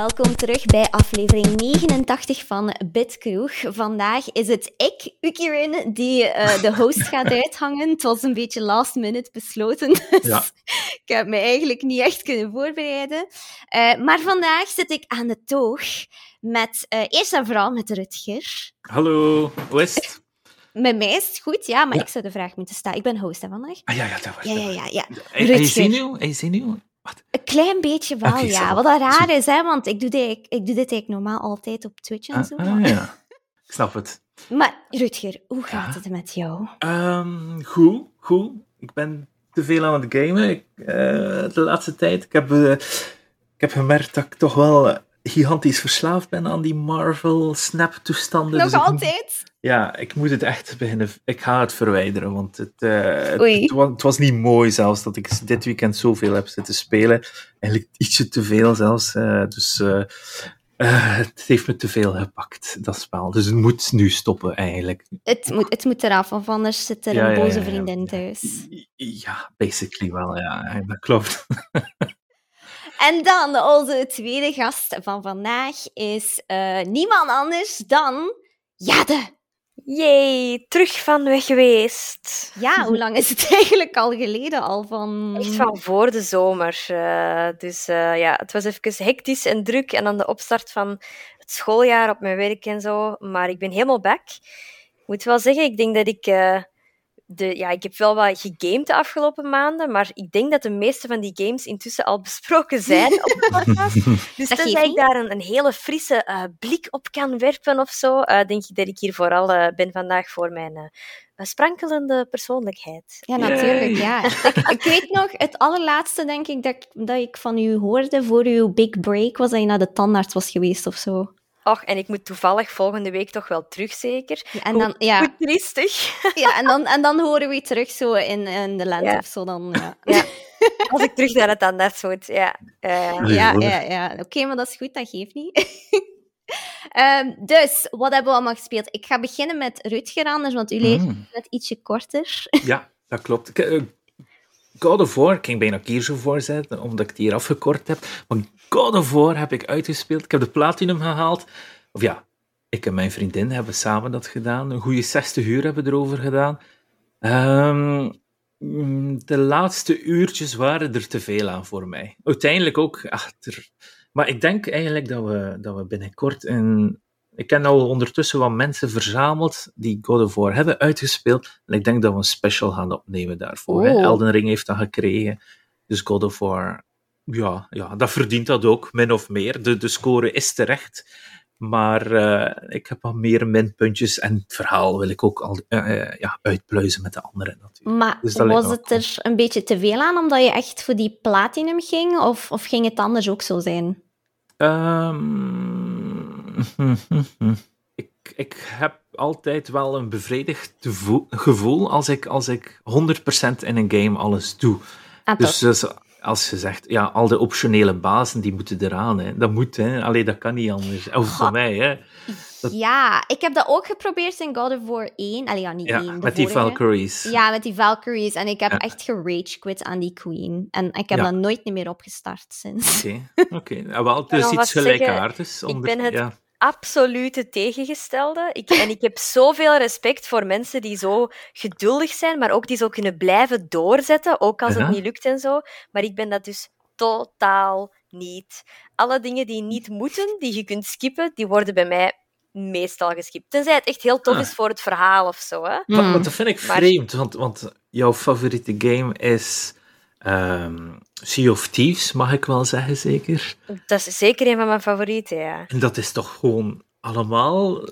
welkom terug bij aflevering 89 van Bitkroeg. Vandaag is het ik, Ukirin, die uh, de host gaat uithangen. Het was een beetje last minute besloten, dus ja. ik heb me eigenlijk niet echt kunnen voorbereiden. Uh, maar vandaag zit ik aan de toog met, uh, eerst en vooral met Rutger. Hallo, hoe is het? Met mij is het goed, ja, maar ja. ik zou de vraag moeten stellen. Ik ben host hè, vandaag. Ah ja, ja, dat was Ja, ja, ja. ja. En je zenuw? En je zenuw? Wat? Een klein beetje wel, okay, ja. Wat dat raar is, hè, want ik doe, dit, ik, ik doe dit eigenlijk normaal altijd op Twitch en ah, zo. Ah, ja, ik snap het. Maar Rutger, hoe gaat ja. het met jou? Um, goed, goed. Ik ben te veel aan het gamen ik, uh, de laatste tijd. Ik heb, uh, ik heb gemerkt dat ik toch wel gigantisch verslaafd ben aan die Marvel Snap-toestanden. Nog dus altijd? Ik, ja, ik moet het echt beginnen. Ik ga het verwijderen, want het, uh, het, het, was, het, was, niet mooi zelfs dat ik dit weekend zoveel heb zitten spelen. Eigenlijk ietsje te veel zelfs. Uh, dus uh, het heeft me te veel gepakt, dat spel. Dus het moet nu stoppen eigenlijk. Het moet, het moet eraf, of anders zit er ja, een boze ja, ja, vriendin thuis. Ja, basically wel, ja. Dat klopt. En dan onze tweede gast van vandaag is uh, niemand anders dan Jade. Jee, terug van weg geweest. Ja, hoe lang is het eigenlijk al geleden? Al van... Echt van voor de zomer. Uh, dus uh, ja, het was even hectisch en druk. En dan de opstart van het schooljaar op mijn werk en zo. Maar ik ben helemaal back. Ik moet wel zeggen, ik denk dat ik de, ja, ik heb wel wat gegamed de afgelopen maanden, maar ik denk dat de meeste van die games intussen al besproken zijn op de podcast. Dus dat tenzij ik daar een, een hele frisse uh, blik op kan werpen of zo, uh, denk ik dat ik hier vooral uh, ben vandaag voor mijn sprankelende persoonlijkheid. Ja, natuurlijk, ja. ik, ik, weet nog, het allerlaatste denk ik dat, dat ik van u hoorde voor uw big break, was dat je naar de tandarts was geweest of zo. Och, en ik moet toevallig volgende week toch wel terug, zeker. Ja, en dan, ja. Goed triestig. Ja, en dan, en dan horen we je terug zo in, in de lente ja. of zo. Dan, ja. ja. Als ik terug naar het tandarts moet, ja. Uh, nee, ja, ja, ja. Oké, okay, maar dat is goed, dat geeft niet. um, dus, wat hebben we allemaal gespeeld? Ik ga beginnen met Rutger anders, want u leert mm. net ietsje korter. Ja, dat klopt. Uh, God of ik ging bijna Gears zetten, omdat ik die hier afgekort heb. Maar God of heb ik uitgespeeld. Ik heb de Platinum gehaald. Of ja, ik en mijn vriendin hebben samen dat gedaan. Een goede 60 uur hebben we erover gedaan. Um, de laatste uurtjes waren er te veel aan voor mij. Uiteindelijk ook achter. Maar ik denk eigenlijk dat we, dat we binnenkort een. Ik heb al ondertussen wat mensen verzameld die God of War hebben uitgespeeld. En ik denk dat we een special gaan opnemen daarvoor. Oh. Elden Ring heeft dat gekregen. Dus God of War ja, ja, dat verdient dat ook, min of meer. De, de score is terecht. Maar uh, ik heb al meer minpuntjes en het verhaal wil ik ook al uh, ja, uitpluizen met de anderen natuurlijk. Maar dus was het er een beetje te veel aan omdat je echt voor die platinum ging? Of, of ging het anders ook zo zijn? Um, ik, ik heb altijd wel een bevredigd gevoel als ik, als ik 100% in een game alles doe. Ah, dus, dus als je zegt, ja, al de optionele bazen, die moeten eraan. Hè. Dat moet, hè. Allee, dat kan niet anders. Of voor mij, hè. Dat... Ja, ik heb dat ook geprobeerd in God of War 1. Allee, ja, niet ja, 1, met die. Valkyries. Ja, met die Valkyries. En ik heb ja. echt gerage quit aan die queen. En ik heb ja. dat nooit meer opgestart sinds. Oké, okay. okay. ja, wel, het is iets gelijkaardigs. Ik ben het ja absolute tegengestelde. Ik, en ik heb zoveel respect voor mensen die zo geduldig zijn, maar ook die zo kunnen blijven doorzetten, ook als het Ja. niet lukt en zo. Maar ik ben dat dus totaal niet. Alle dingen die niet moeten, die je kunt skippen, die worden bij mij meestal geskipt. Tenzij het echt heel tof Ah. is voor het verhaal of zo. Hè? Maar, Mm. maar dat vind ik Maar- vreemd, want, want jouw favoriete game is ehm, Sea of Thieves, mag ik wel zeggen, zeker? Dat is zeker een van mijn favorieten, ja. En dat is toch gewoon allemaal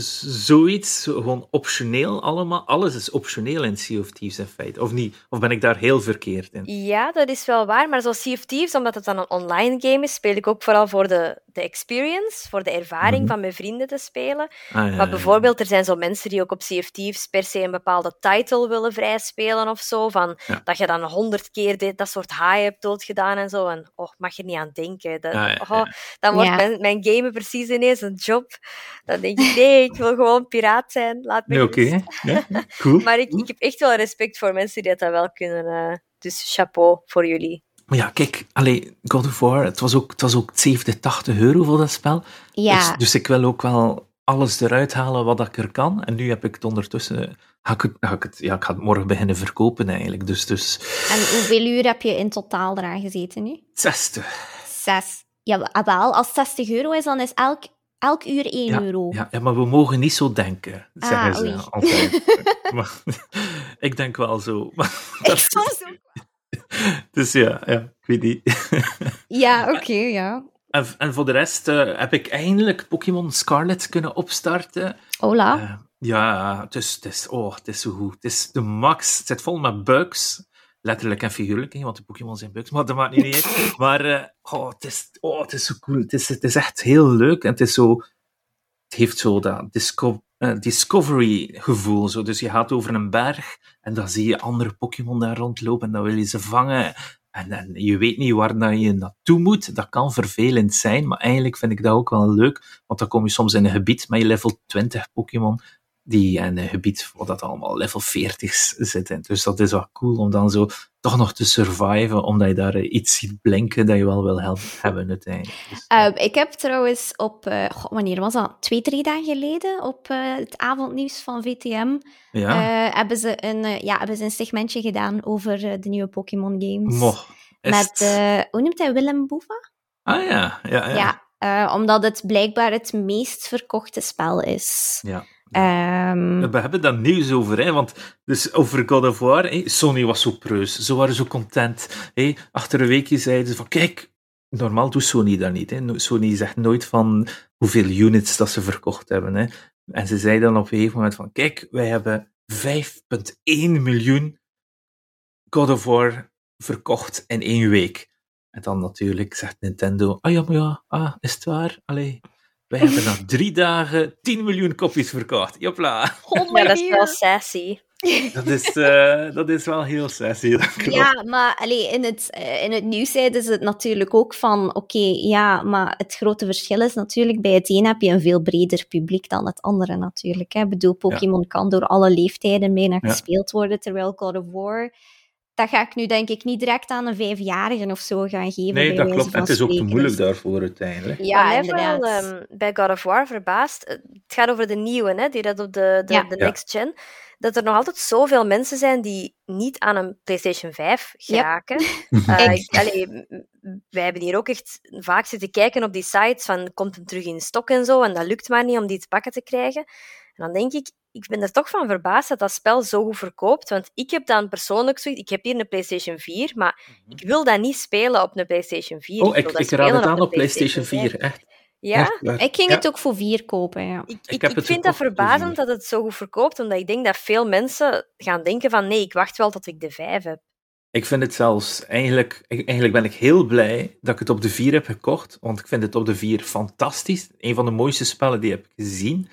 zoiets, gewoon optioneel allemaal? Alles is optioneel in Sea of Thieves in feite, of niet? Of ben ik daar heel verkeerd in? Ja, dat is wel waar. Maar zoals Sea of Thieves, omdat het dan een online game is, speel ik ook vooral voor de, de experience, voor de ervaring Mhm. van mijn vrienden te spelen. Ah, ja, Maar ja. bijvoorbeeld, er zijn zo mensen die ook op Sea of Thieves per se een bepaalde title willen vrijspelen of zo. Van, Ja. Dat je dan honderd keer dit, dat soort high hebt doodgedaan en zo. En oh, mag je er niet aan denken. Dat, Ah, ja, oh. Dan wordt Ja. mijn, mijn gamen precies ineens een job. Dan denk ik, nee, ik wil gewoon piraat zijn. Laat me Nee, Oké, ja, cool. Maar ik, ik heb echt wel respect voor mensen die dat wel kunnen. eh, dus chapeau voor jullie. Maar ja, kijk, allee, God of War, het was ook, het was ook 70, 80 euro voor dat spel. Ja. Dus, dus ik wil ook wel alles eruit halen wat ik er kan. En nu heb ik het ondertussen... Ga ik, het, ga ik, het, ja, ik ga het morgen beginnen verkopen, eigenlijk. Dus, dus... En hoeveel uur heb je in totaal eraan gezeten nu? 60. Zes. Ja, wel, als het 60 euro is, dan is elk, elk uur 1 ja, euro. Ja, ja, maar we mogen niet zo denken, zeggen Ah, ze oei. altijd. maar, ik denk wel zo. Ik soms ook. dus ja, ja, ik weet niet. Ja, oké, ja. en, en voor de rest eh, heb ik eindelijk Pokémon Scarlet kunnen opstarten. Hola. Eh, ja, het is, het, is, oh, het is zo goed. Het is de max. Het zit vol met bugs. Letterlijk en figuurlijk, hè, want de Pokémon zijn bugs, maar dat maakt niet uit. Maar eh, oh, het, is, oh, het is zo cool. Het is, het is echt heel leuk. En het is zo... Het heeft zo dat eh, discovery-gevoel. Zo. Dus je gaat over een berg en dan zie je andere Pokémon daar rondlopen en dan wil je ze vangen. En, en je weet niet waar je naartoe moet. Dat kan vervelend zijn, maar eigenlijk vind ik dat ook wel leuk. Want dan kom je soms in een gebied met je level 20 Pokémon die in een gebied waar dat allemaal level 40 zitten. Dus dat is wel cool om dan zo toch nog te surviven, omdat je daar eh, iets ziet blinken dat je wel wil helpen hebben uiteindelijk. Dus, Ehm, ik heb trouwens op, eh, goh, wanneer was dat? Twee, drie dagen geleden op eh, het avondnieuws van VTM ja, hebben, ze een, ja, hebben ze een segmentje gedaan over de nieuwe Pokémon games. mocht. Is Met, hoe noemt hij, Willem Boeva? Ah ja, ja, ja. Ja, omdat het blijkbaar het meest verkochte spel is. Ja. Ehm, We hebben daar nieuws over, hè, want dus over God of War, hè, Sony was zo preus, ze waren zo content. Hè. Achter een weekje zeiden ze van, kijk, normaal doet Sony dat niet. Hè. Sony zegt nooit van hoeveel units dat ze verkocht hebben. Hè. En ze zeiden dan op een gegeven moment van, kijk, wij hebben 5,1 miljoen God of War verkocht in één week. En dan natuurlijk zegt Nintendo, ah ja, maar ja, ah, is het waar? Allee, wij hebben na drie dagen 10 miljoen kopies verkocht. Jopla. oh Ja, dat is wel sassy. Dat is, eh, dat is wel heel sassy. Ja, maar allee, in, het, eh, in het nieuws zeiden ze het natuurlijk ook van, oké, ja, maar het grote verschil is natuurlijk, bij het een heb je een veel breder publiek dan het andere natuurlijk. Hè. Ik bedoel, Pokémon kan door alle leeftijden bijna Ja. gespeeld worden, terwijl God of War, dat ga ik nu denk ik niet direct aan een vijfjarige of zo gaan geven. Nee, dat klopt. En het is ook te moeilijk Dus- daarvoor uiteindelijk. Ja, vooral inderdaad. ehm, bij God of War verbaast, eh, het gaat over de nieuwe, hè, die dat op de, de, Ja. de Ja. next gen, dat er nog altijd zoveel mensen zijn die niet aan een PlayStation 5 geraken. Eh, Ik- ik- allee, m- m- wij hebben hier ook echt vaak zitten kijken op die sites van komt hem terug in stok en zo, en dat lukt maar niet om die te pakken te krijgen. En dan denk ik, ik ben er toch van verbaasd dat dat spel zo goed verkoopt, want ik heb dan persoonlijk zoiets, ik heb hier een PlayStation 4, maar ik wil dat niet spelen op een PlayStation 4. Oh, ik, raad het aan op PlayStation 5. 4. Echt. Ja? Echt. Ik ging Ja. het ook voor vier kopen, ja. Ik, Ik vind dat verbazend dat het zo goed verkoopt, omdat ik denk dat veel mensen gaan denken van nee, ik wacht wel tot ik de 5 heb. Ik vind het zelfs, eigenlijk, eigenlijk ben ik heel blij dat ik het op de 4 heb gekocht, want ik vind het op de 4 fantastisch. Een van de mooiste spellen die ik heb gezien.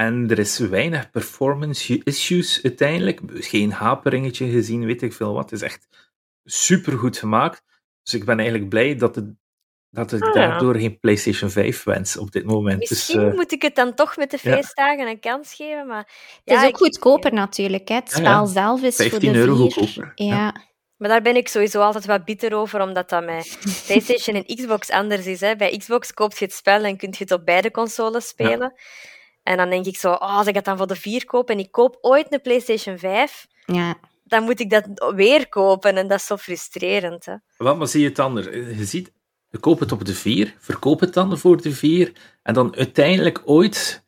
En er is weinig performance issues uiteindelijk. Geen haperingetje gezien, weet ik veel wat. Het is echt super goed gemaakt. Dus ik ben eigenlijk blij dat, het, dat ik Ah, ja. daardoor geen PlayStation 5 wens op dit moment. Dus, Misschien eh, moet ik het dan toch met de ja. feestdagen een kans geven, maar... Het ja, is ook ik- goedkoper natuurlijk, hè. Het Ja, ja. spel zelf is voor 15 de euro vier. goedkoper, ja. Ja. Maar daar ben ik sowieso altijd wat bitter over, omdat dat met PlayStation en Xbox anders is. Hè. Bij Xbox koop je het spel en kun je het op beide consoles spelen. En dan denk ik zo, oh, als ik het dan voor de 4 koop en ik koop ooit een PlayStation 5, ja. dan moet ik dat weer kopen. En dat is zo frustrerend. Hè. Wat, maar zie je het dan? er- Je ziet, je koopt het op de 4, verkoop het dan voor de 4, en dan uiteindelijk ooit,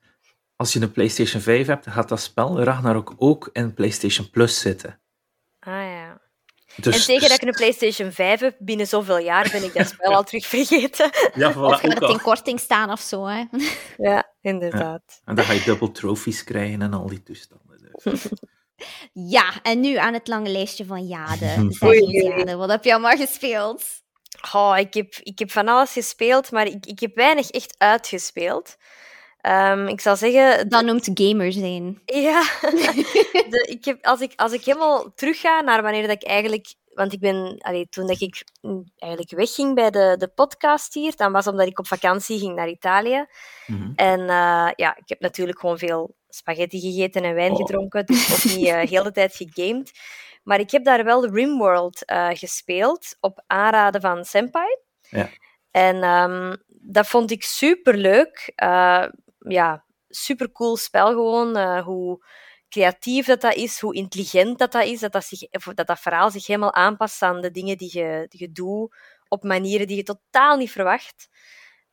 als je een PlayStation 5 hebt, gaat dat spel Ragnarok ook in PlayStation Plus zitten. Dus, en tegen dus- dat ik een PlayStation 5 heb, binnen zoveel jaar ben ik dat spel al terug vergeten. Ja, voilà, Of gaat ook het in korting staan of zo, hè. Ja, inderdaad. En dan ga je dubbel trophies krijgen en al die toestanden. Dus. Ja, en nu aan het lange lijstje van Jade. Jade, wat heb je allemaal gespeeld? Oh, ik, heb, ik heb van alles gespeeld, maar ik, ik heb weinig echt uitgespeeld. Ehm, ik zal zeggen, Dat noemt gamer zijn. Ja, de, ik heb, als, ik, als ik helemaal terugga naar wanneer dat ik eigenlijk... Want ik ben, allee, toen dat ik eigenlijk wegging bij de, de podcast hier, dan was omdat ik op vakantie ging naar Italië. Mhm. En eh, ja, ik heb natuurlijk gewoon veel spaghetti gegeten en wijn Oh. gedronken, dus ook niet eh heel de tijd gegamed. Maar ik heb daar wel Rimworld uh, gespeeld op aanraden van Senpai. Ja. En um, dat vond ik super leuk. Uh, ja, super cool spel gewoon. Uh, hoe creatief dat, dat is, hoe intelligent dat, dat is. Dat dat, zich, dat dat verhaal zich helemaal aanpast aan de dingen die je, die je doet op manieren die je totaal niet verwacht.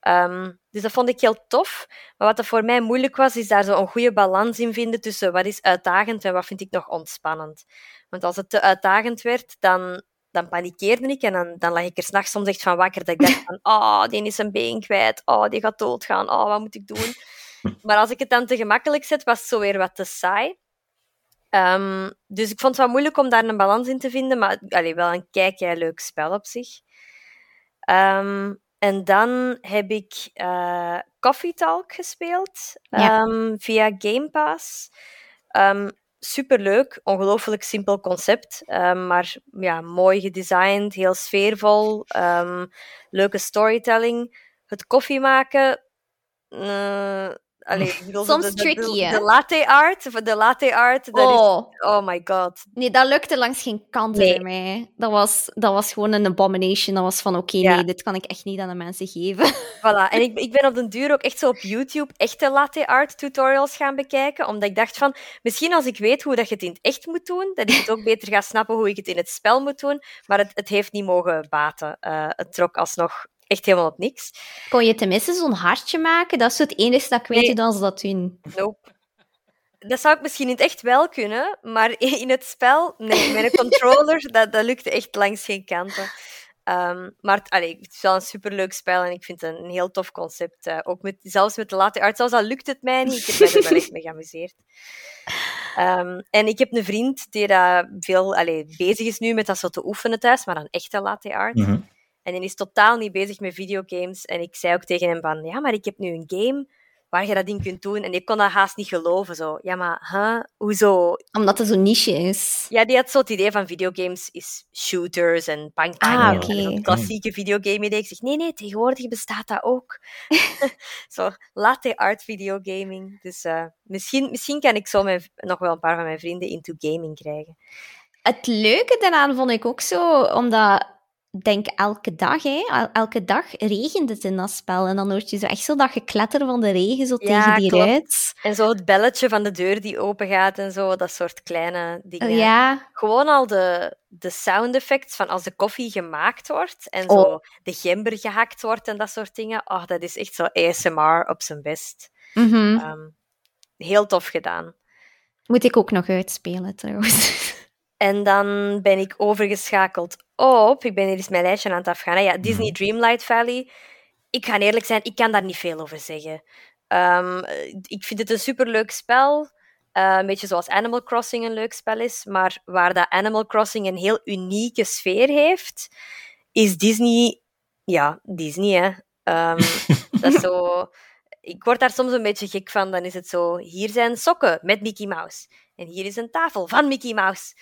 Um, dus dat vond ik heel tof. Maar wat er voor mij moeilijk was, is daar zo een goede balans in vinden tussen wat is uitdagend en wat vind ik nog ontspannend. Want als het te uitdagend werd, dan, dan panikeerde ik en dan, dan lag ik er s'nachts soms echt van wakker. Dat ik dacht van, oh, die is een been kwijt. Oh, die gaat doodgaan. Oh, wat moet ik doen? Maar als ik het dan te gemakkelijk zet, was het zo weer wat te saai. Um, dus ik vond het wel moeilijk om daar een balans in te vinden, maar allee, wel een kijk leuk spel op zich. Um, en dan heb ik uh, Coffee Talk gespeeld ja. um, via Game Pass. Superleuk, ongelooflijk simpel concept, um, maar ja, mooi gedesigned, heel sfeervol, leuke storytelling. Het koffie maken, uh, Allee, Soms de, de, tricky, de, de, latte art, de latte art, dat oh. is, oh my god. Nee, dat lukte langs geen kant nee. bij mij. Dat was, dat was gewoon een abomination. Dat was van, oké, okay, ja. nee, dit kan ik echt niet aan de mensen geven. Voilà, en ik, ik ben op den duur ook echt zo op YouTube echte latte art tutorials gaan bekijken, omdat ik dacht van, misschien als ik weet hoe dat je het in het echt moet doen, dat ik het ook beter ga snappen hoe ik het in het spel moet doen, maar het, het heeft niet mogen baten. Uh, het trok alsnog echt helemaal op niks. Kon je tenminste zo'n hartje maken? Dat is het enige dat ik weet Nee. dan ze dat doen. Nope. Dat zou ik misschien in het echt wel kunnen, maar in het spel, nee, met een controller, dat, dat lukte echt langs geen kanten. Um, maar het, allee, het is wel een superleuk spel en ik vind het een heel tof concept. Uh, ook met, zelfs met de latte art, zelfs al lukt het mij niet, ik heb mij er wel echt mee geamuseerd. Um, en ik heb een vriend die daar veel allee, bezig is nu met dat zo te oefenen thuis, maar dan echte latte art. Mm -hmm. En hij is totaal niet bezig met videogames. En ik zei ook tegen hem van, ja, maar ik heb nu een game waar je dat in kunt doen. En ik kon dat haast niet geloven. Zo. Ja, maar huh? hoezo? Omdat het zo'n niche is. Ja, die had zo het idee van videogames is shooters en bang bang. Ah, oké. Okay. klassieke videogame idee. Ik zeg, nee, nee, tegenwoordig bestaat dat ook. zo, latte art videogaming. Dus uh, misschien, misschien kan ik zo mijn, nog wel een paar van mijn vrienden into gaming krijgen. Het leuke daaraan vond ik ook zo, omdat denk elke dag, hè. El elke dag regent het in dat spel. En dan hoort je zo echt zo dat gekletter van de regen zo ja, tegen die klopt. ruit. En zo het belletje van de deur die open gaat en zo, dat soort kleine dingen. Ja. Gewoon al de, de sound effects van als de koffie gemaakt wordt en zo Oh. de gember gehakt wordt en dat soort dingen. Oh, dat is echt zo ASMR op zijn best. Mhm. Um, heel tof gedaan. Moet ik ook nog uitspelen, trouwens. En dan ben ik overgeschakeld op, ik ben hier eens mijn lijstje aan het afgaan, hè. ja, Disney Dreamlight Valley. Ik ga eerlijk zijn, ik kan daar niet veel over zeggen. Um, ik vind het een superleuk spel. Uh, een beetje zoals Animal Crossing een leuk spel is. Maar waar dat Animal Crossing een heel unieke sfeer heeft, is Disney... Ja, Disney, hè. Um, dat is zo... Ik word daar soms een beetje gek van. Dan is het zo, hier zijn sokken met Mickey Mouse. En hier is een tafel van Mickey Mouse.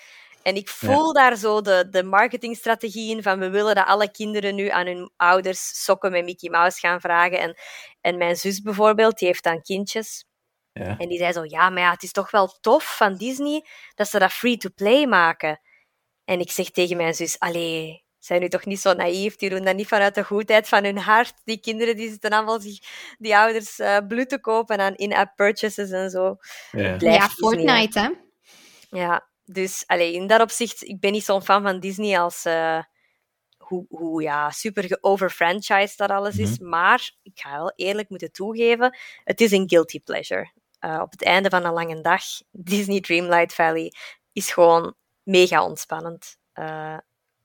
En ik voel ja. daar zo de, de marketingstrategieën van we willen dat alle kinderen nu aan hun ouders sokken met Mickey Mouse gaan vragen. En, en mijn zus bijvoorbeeld, die heeft dan kindjes. Ja. En die zei zo, ja, maar ja, het is toch wel tof van Disney dat ze dat free-to-play maken. En ik zeg tegen mijn zus, allee, zijn nu toch niet zo naïef, die doen dat niet vanuit de goedheid van hun hart. Die kinderen die zitten allemaal zich, die ouders uh, bloed te kopen aan in-app purchases en zo. Ja, ja Fortnite, hè? Ja, dus allee, in dat opzicht, ik ben niet zo'n fan van Disney als uh, hoe, hoe ja, super geoverfranchised dat alles is. Mm -hmm. Maar ik ga wel eerlijk moeten toegeven, het is een guilty pleasure. Uh, op het einde van een lange dag, Disney Dreamlight Valley is gewoon mega ontspannend. Uh,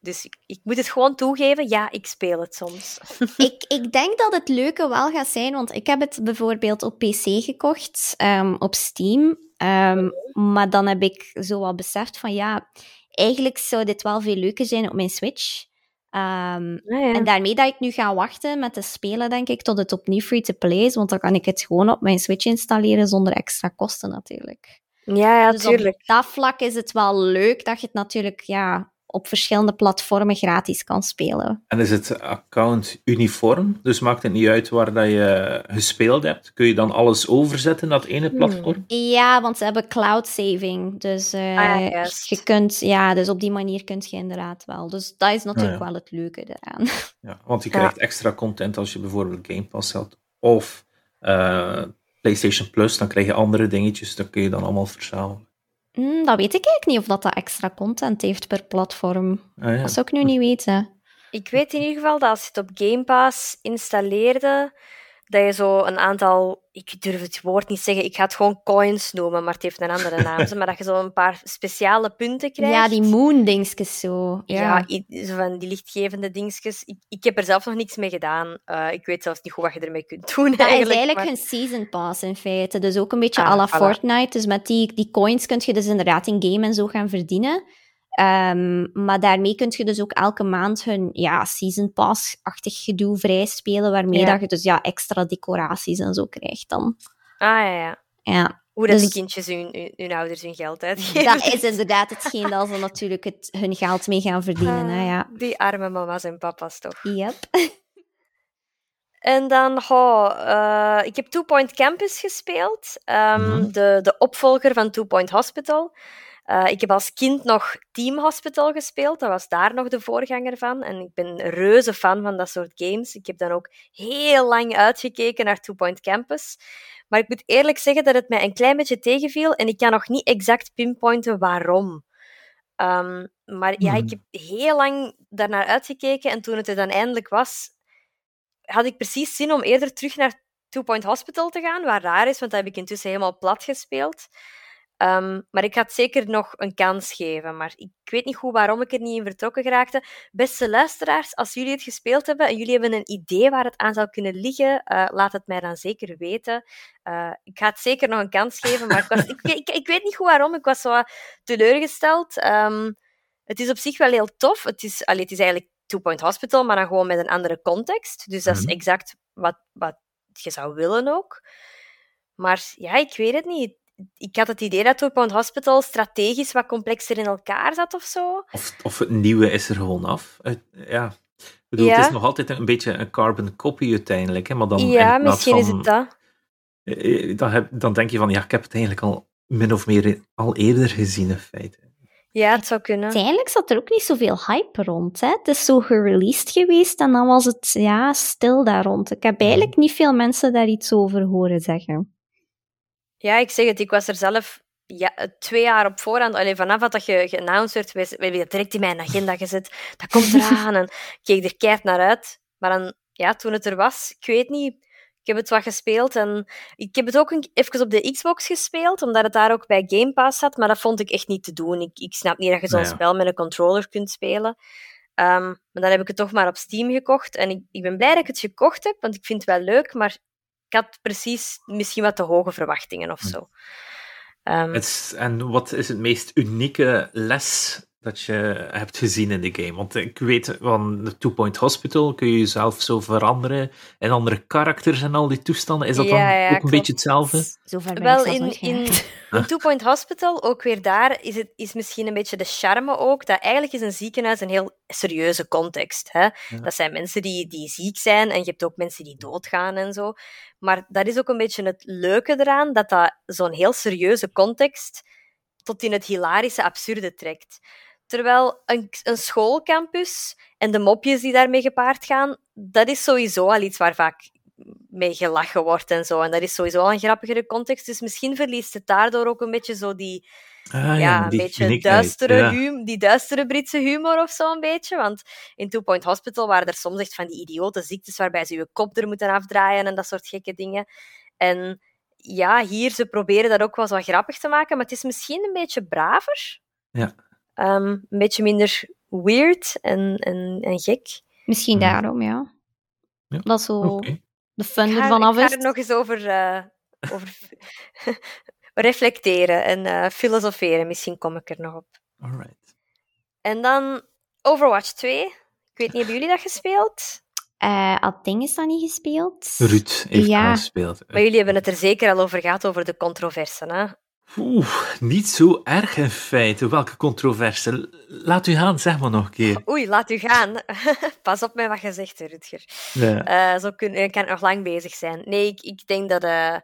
dus ik, ik, moet het gewoon toegeven, ja, ik speel het soms. ik, ik denk dat het leuke wel gaat zijn, want ik heb het bijvoorbeeld op PC gekocht, um, op Steam. Um, maar dan heb ik zo wat beseft van ja, eigenlijk zou dit wel veel leuker zijn op mijn Switch. Um, ja, ja. En daarmee dat ik nu ga wachten met te spelen, denk ik, tot het opnieuw free-to-play is, want dan kan ik het gewoon op mijn Switch installeren zonder extra kosten natuurlijk. Ja, ja, dus tuurlijk. op dat vlak is het wel leuk dat je het natuurlijk ja, op verschillende platformen gratis kan spelen. En is het account uniform? Dus maakt het niet uit waar dat je gespeeld hebt? Kun je dan alles overzetten naar het ene hmm. platform? Ja, want ze hebben cloud saving. Dus, uh, ah, je kunt, ja, dus op die manier kun je inderdaad wel. Dus dat is natuurlijk ah, wel het leuke eraan. Ja, want je krijgt extra content als je bijvoorbeeld Game Pass hebt. Of uh, PlayStation Plus, dan krijg je andere dingetjes, dat kun je dan allemaal verzamelen. Mm, dat weet ik eigenlijk niet of dat, dat extra content heeft per platform. Ah, ja. Dat zou ik nu niet weten. Ik weet in ieder geval dat als je het op Game Pass installeerde, dat je zo een aantal, ik durf het woord niet zeggen, ik ga het gewoon coins noemen, maar het heeft een andere naam. maar dat je zo een paar speciale punten krijgt. Ja, die moon-dingetjes zo. Ja, zo van die lichtgevende dingetjes. Ik, ik heb er zelf nog niks mee gedaan. Uh, ik weet zelfs niet goed wat je ermee kunt doen. Dat eigenlijk, is eigenlijk een season pass in feite. Dus ook een beetje ah, à la Fortnite. Dus met die, die coins kun je dus inderdaad in game en zo gaan verdienen. Um, maar daarmee kun je dus ook elke maand hun ja, season pass-achtig gedoe vrij spelen, waarmee dat je dus ja, extra decoraties en zo krijgt dan. Ah ja, ja. ja. Hoe dat dus, de kindjes hun, hun, ouders hun geld uitgeven. Dat is inderdaad hetgeen dat ze natuurlijk het, hun geld mee gaan verdienen. hè, ja. Ah, die arme mama's en papa's toch. Yep. En dan, oh, uh, ik heb Two Point Campus gespeeld, um, de, de opvolger van Two Point Hospital. Uh, ik heb als kind nog Team Hospital gespeeld. Dat was daar nog de voorganger van. En ik ben een reuze fan van dat soort games. Ik heb dan ook heel lang uitgekeken naar Two Point Campus. Maar ik moet eerlijk zeggen dat het mij een klein beetje tegenviel. En ik kan nog niet exact pinpointen waarom. Um, maar ja, ik hmm. heb heel lang daarnaar uitgekeken. En toen het er dan eindelijk was, had ik precies zin om eerder terug naar Two Point Hospital te gaan. Waar raar is, want dat heb ik intussen helemaal plat gespeeld. Ehm, maar ik ga het zeker nog een kans geven. Maar ik weet niet goed waarom ik er niet in vertrokken geraakte. Beste luisteraars, als jullie het gespeeld hebben en jullie hebben een idee waar het aan zou kunnen liggen, uh, laat het mij dan zeker weten. Uh, ik ga het zeker nog een kans geven, maar ik, was, ik, ik, ik, weet niet goed waarom. Ik was zo teleurgesteld. Um, het is op zich wel heel tof. Het is, allee, het is eigenlijk Two Point Hospital, maar dan gewoon met een andere context. Dus dat is mhm. exact wat, wat je zou willen ook. Maar ja, ik weet het niet ik had het idee dat Two Point Hospital strategisch wat complexer in elkaar zat of zo. Of, of het nieuwe is er gewoon af. ja. Ik bedoel, Het is nog altijd een beetje een carbon copy uiteindelijk. Hè, maar dan ja, misschien is het dat. Eh, eh, dan, heb, dan denk je van, ja, ik heb het eigenlijk al min of meer al eerder gezien in feite. Ja, het zou kunnen. Uiteindelijk zat er ook niet zoveel hype rond. Hè? Het is zo gereleased geweest en dan was het ja, stil daar rond. Ik heb eigenlijk niet veel mensen daar iets over horen zeggen. Ja, ik zeg het, ik was er zelf ja, twee jaar op voorhand, alleen vanaf dat je geannounced werd, we hebben direct in mijn agenda gezet. Dat komt eraan en ik keek er keihard naar uit. Maar dan, ja, toen het er was, ik weet niet, ik heb het wat gespeeld en ik heb het ook een, even op de Xbox gespeeld, omdat het daar ook bij Game Pass zat, maar dat vond ik echt niet te doen. Ik, ik snap niet dat je zo'n spel met een controller kunt spelen. Um, maar dan heb ik het toch maar op Steam gekocht en ik, ik ben blij dat ik het gekocht heb, want ik vind het wel leuk, maar ik had precies misschien wat te hoge verwachtingen of hm. zo. Um, en wat is het meest unieke les dat je hebt gezien in de game? Want ik weet van de Two Point Hospital kun je jezelf zo veranderen en andere karakters en al die toestanden. Is dat dan ook een beetje hetzelfde? Wel, in, in, in Two Point Hospital, ook weer daar, is, het, is misschien een beetje de charme ook, dat eigenlijk is een ziekenhuis een heel serieuze context. Hè? Dat zijn mensen die, die ziek zijn en je hebt ook mensen die doodgaan en zo. Maar dat is ook een beetje het leuke eraan, dat dat zo'n heel serieuze context tot in het hilarische absurde trekt. Terwijl een, een schoolcampus en de mopjes die daarmee gepaard gaan, dat is sowieso al iets waar vaak mee gelachen wordt en zo. En dat is sowieso al een grappigere context. Dus misschien verliest het daardoor ook een beetje zo die, ah, ja, een beetje duistere, hum, die duistere Britse humor of zo een beetje. Want in Two Point Hospital waren er soms echt van die idiote ziektes waarbij ze je kop er moeten afdraaien en dat soort gekke dingen. En ja, hier, ze proberen dat ook wel zo grappig te maken, maar het is misschien een beetje braver. Ja. Um, een beetje minder weird en, en, en gek. Misschien hmm. daarom, ja. ja. Dat zo okay. de fun ervan af is. Ik ga er nog eens over, uh, over reflecteren en uh, filosoferen. Misschien kom ik er nog op. Alright. En dan Overwatch 2. Ik weet niet, hebben jullie dat gespeeld? Uh, Ading is dat niet gespeeld. Ruud heeft ja. gespeeld. Maar jullie hebben het er zeker al over gehad, over de controverse, hè? Oeh, niet zo erg in feite. Welke controverse? Laat u gaan, zeg maar nog een keer. Oei, laat u gaan. Pas op met wat je zegt, Rutger. Ja. Uh, zo kun, kan ik nog lang bezig zijn. Nee, ik, ik denk dat... Uh,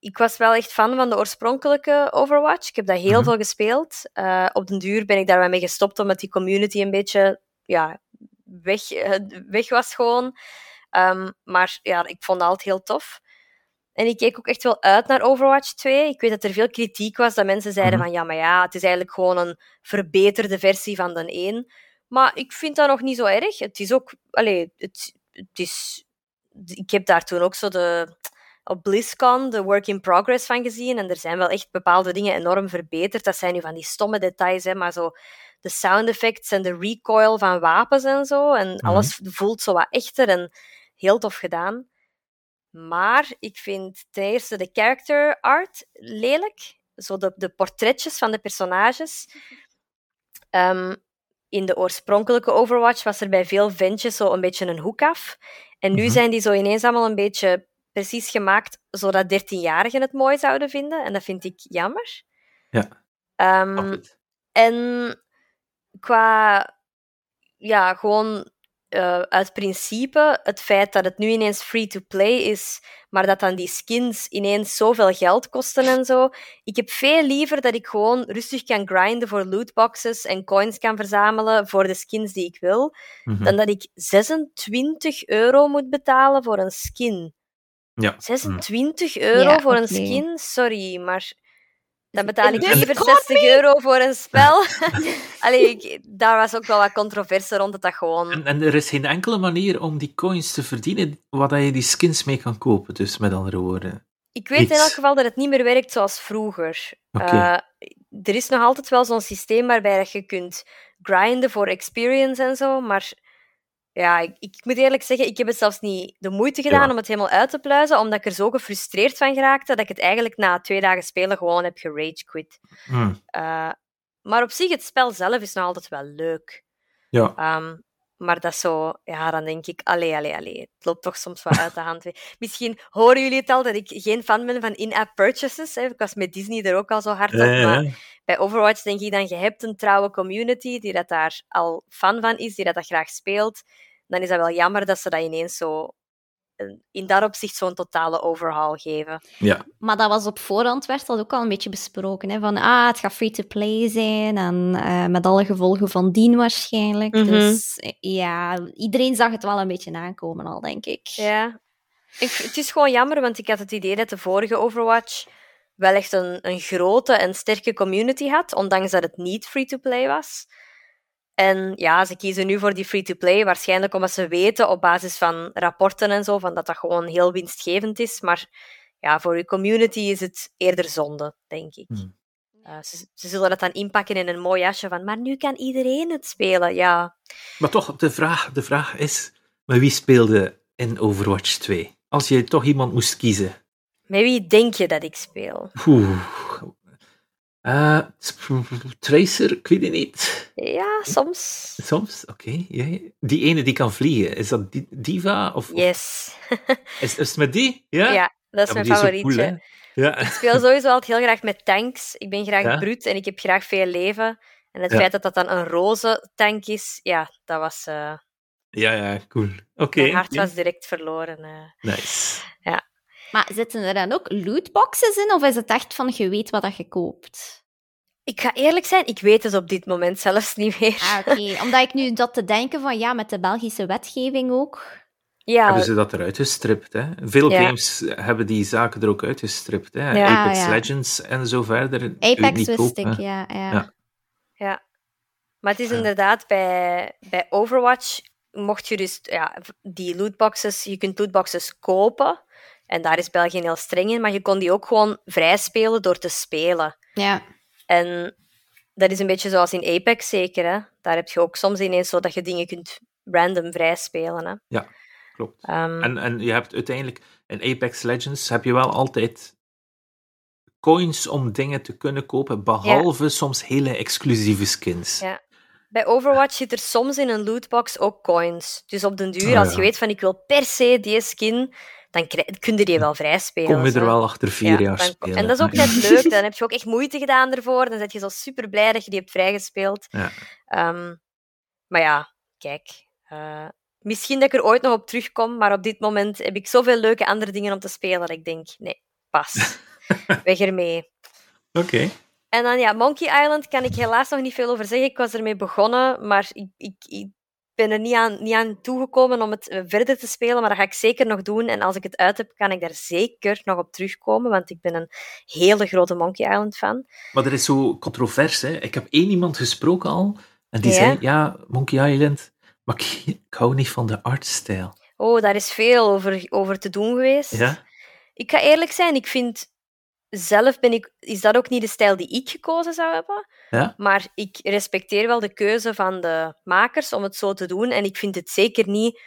ik was wel echt fan van de oorspronkelijke Overwatch. Ik heb dat heel mhm. veel gespeeld. Uh, op den duur ben ik daar mee gestopt, omdat die community een beetje ja, weg, weg was gewoon. Um, maar ja, ik vond het altijd heel tof. En ik keek ook echt wel uit naar Overwatch 2. Ik weet dat er veel kritiek was, dat mensen zeiden mhm. van ja, maar ja, het is eigenlijk gewoon een verbeterde versie van de 1. Maar ik vind dat nog niet zo erg. Het is ook... Allee, het, het is... Ik heb daar toen ook zo de... Op BlizzCon de work in progress van gezien. En er zijn wel echt bepaalde dingen enorm verbeterd. Dat zijn nu van die stomme details, hè, maar zo de sound effects en de recoil van wapens en zo. En mhm. alles voelt zo wat echter en heel tof gedaan. Maar ik vind ten eerste de character art lelijk. Zo de, de portretjes van de personages. Um, in de oorspronkelijke Overwatch was er bij veel ventjes zo een beetje een hoek af. En nu mhm. zijn die zo ineens allemaal een beetje precies gemaakt zodat 13-jarigen het mooi zouden vinden. En dat vind ik jammer. Ja. Um, en qua ja, gewoon uh, uit principe het feit dat het nu ineens free-to-play is, maar dat dan die skins ineens zoveel geld kosten en zo. Ik heb veel liever dat ik gewoon rustig kan grinden voor lootboxes en coins kan verzamelen voor de skins die ik wil, mhm. dan dat ik 26 euro moet betalen voor een skin. Ja. 26 euro voor een skin? Sorry, maar dan betaal ik liever 60 euro voor een spel. Allee, ik, daar was ook wel wat controverse rond dat gewoon... En, en, er is geen enkele manier om die coins te verdienen waar je die skins mee kan kopen, dus met andere woorden. Ik weet in elk geval dat het niet meer werkt zoals vroeger. Uh, er is nog altijd wel zo'n systeem waarbij je kunt grinden voor experience en zo, maar ja, ik, ik, moet eerlijk zeggen, ik heb het zelfs niet de moeite gedaan om het helemaal uit te pluizen, omdat ik er zo gefrustreerd van geraakte dat ik het eigenlijk na twee dagen spelen gewoon heb gerage quit. Hmm. Uh, maar op zich, het spel zelf is nog altijd wel leuk. Ja. Um, maar dat is zo, ja, dan denk ik, allee, allee, allee. Het loopt toch soms wat uit de hand. Misschien horen jullie het al dat ik geen fan ben van in-app purchases. Hè. Ik was met Disney er ook al zo hard op. Maar bij Overwatch denk ik dan, je hebt een trouwe community die dat daar al fan van is, die dat, dat graag speelt. Dan is dat wel jammer dat ze dat ineens zo in dat opzicht zo'n totale overhaul geven. Ja. Maar dat was op voorhand, werd dat ook al een beetje besproken. Hè? Van, ah, het gaat free-to-play zijn en uh, met alle gevolgen van dien waarschijnlijk. Mm -hmm. Dus ja, iedereen zag het wel een beetje aankomen al, denk ik. Ja. Ik, het is gewoon jammer, want ik had het idee dat de vorige Overwatch wel echt een, een grote en sterke community had, ondanks dat het niet free-to-play was. En ja, ze kiezen nu voor die free-to-play, waarschijnlijk omdat ze weten op basis van rapporten en zo, van dat dat gewoon heel winstgevend is. Maar ja, voor je community is het eerder zonde, denk ik. Hmm. Uh, ze, ze, zullen dat dan inpakken in een mooi jasje van, maar nu kan iedereen het spelen, ja. Maar toch, de vraag, de vraag is, met wie speelde in Overwatch 2? Als je toch iemand moest kiezen. Met wie denk je dat ik speel? Oeh, uh, Tracer, ik weet het niet. Ja, soms. Soms, oké. Die ene die kan vliegen, is dat Diva? Of, yes. is, is het met die? Ja, ja dat is mijn favorietje. ja. Ik speel sowieso altijd heel graag met tanks. Ik ben graag ja? brut en ik heb graag veel leven. En het feit dat dat dan een roze tank is, ja, dat was... Uh... Ja, ja, cool. Oké. Mijn hart was direct verloren. Uh. Nice. Ja. Maar zitten er dan ook lootboxes in, of is het echt van je weet wat je koopt? Ik ga eerlijk zijn, ik weet het op dit moment zelfs niet meer. Ah, oké. Omdat ik nu dat te denken van, ja, met de Belgische wetgeving ook. Ja. Hebben ze dat eruit gestript, hè? Veel games hebben die zaken er ook uitgestript, hè? Ja, Apex Legends en zo verder. Apex wist ik, ja, ja. Ja. Maar het is inderdaad, bij, bij Overwatch mocht je dus ja, die lootboxes, je kunt lootboxes kopen. En daar is België heel streng in, maar je kon die ook gewoon vrij spelen door te spelen. Ja. En dat is een beetje zoals in Apex zeker. Hè? Daar heb je ook soms ineens zo dat je dingen kunt random vrij spelen. Hè? Ja, klopt. Um, en, en je hebt uiteindelijk in Apex Legends heb je wel altijd coins om dingen te kunnen kopen, behalve soms hele exclusieve skins. Ja. bij Overwatch zit er soms in een lootbox ook coins. Dus op den duur, ah, als je weet van ik wil per se die skin, dan kun je die wel vrij spelen. Kom je er wel achter vier jaar spelen. En dat is ook net leuk. Dan heb je ook echt moeite gedaan ervoor. Dan ben je zo super blij dat je die hebt vrijgespeeld. Ja. Ehm, maar ja, kijk. Uh, misschien dat ik er ooit nog op terugkom, maar op dit moment heb ik zoveel leuke andere dingen om te spelen dat ik denk, nee, pas. Weg ermee. Oké. En dan ja, Monkey Island kan ik helaas nog niet veel over zeggen. Ik was ermee begonnen, maar ik, ik, ik ben er niet aan, niet aan toegekomen om het eh, verder te spelen, maar dat ga ik zeker nog doen. En als ik het uit heb, kan ik daar zeker nog op terugkomen, want ik ben een hele grote Monkey Island fan. Maar er is zo controvers, hè. Ik heb één iemand gesproken al, en die zei, ja, Monkey Island, maar ik, ik hou niet van de artstijl. Oh, daar is veel over, over te doen geweest. Ja? Ik ga eerlijk zijn, ik vind zelf ben ik, is dat ook niet de stijl die ik gekozen zou hebben. Ja? Maar ik respecteer wel de keuze van de makers om het zo te doen. En ik vind het zeker niet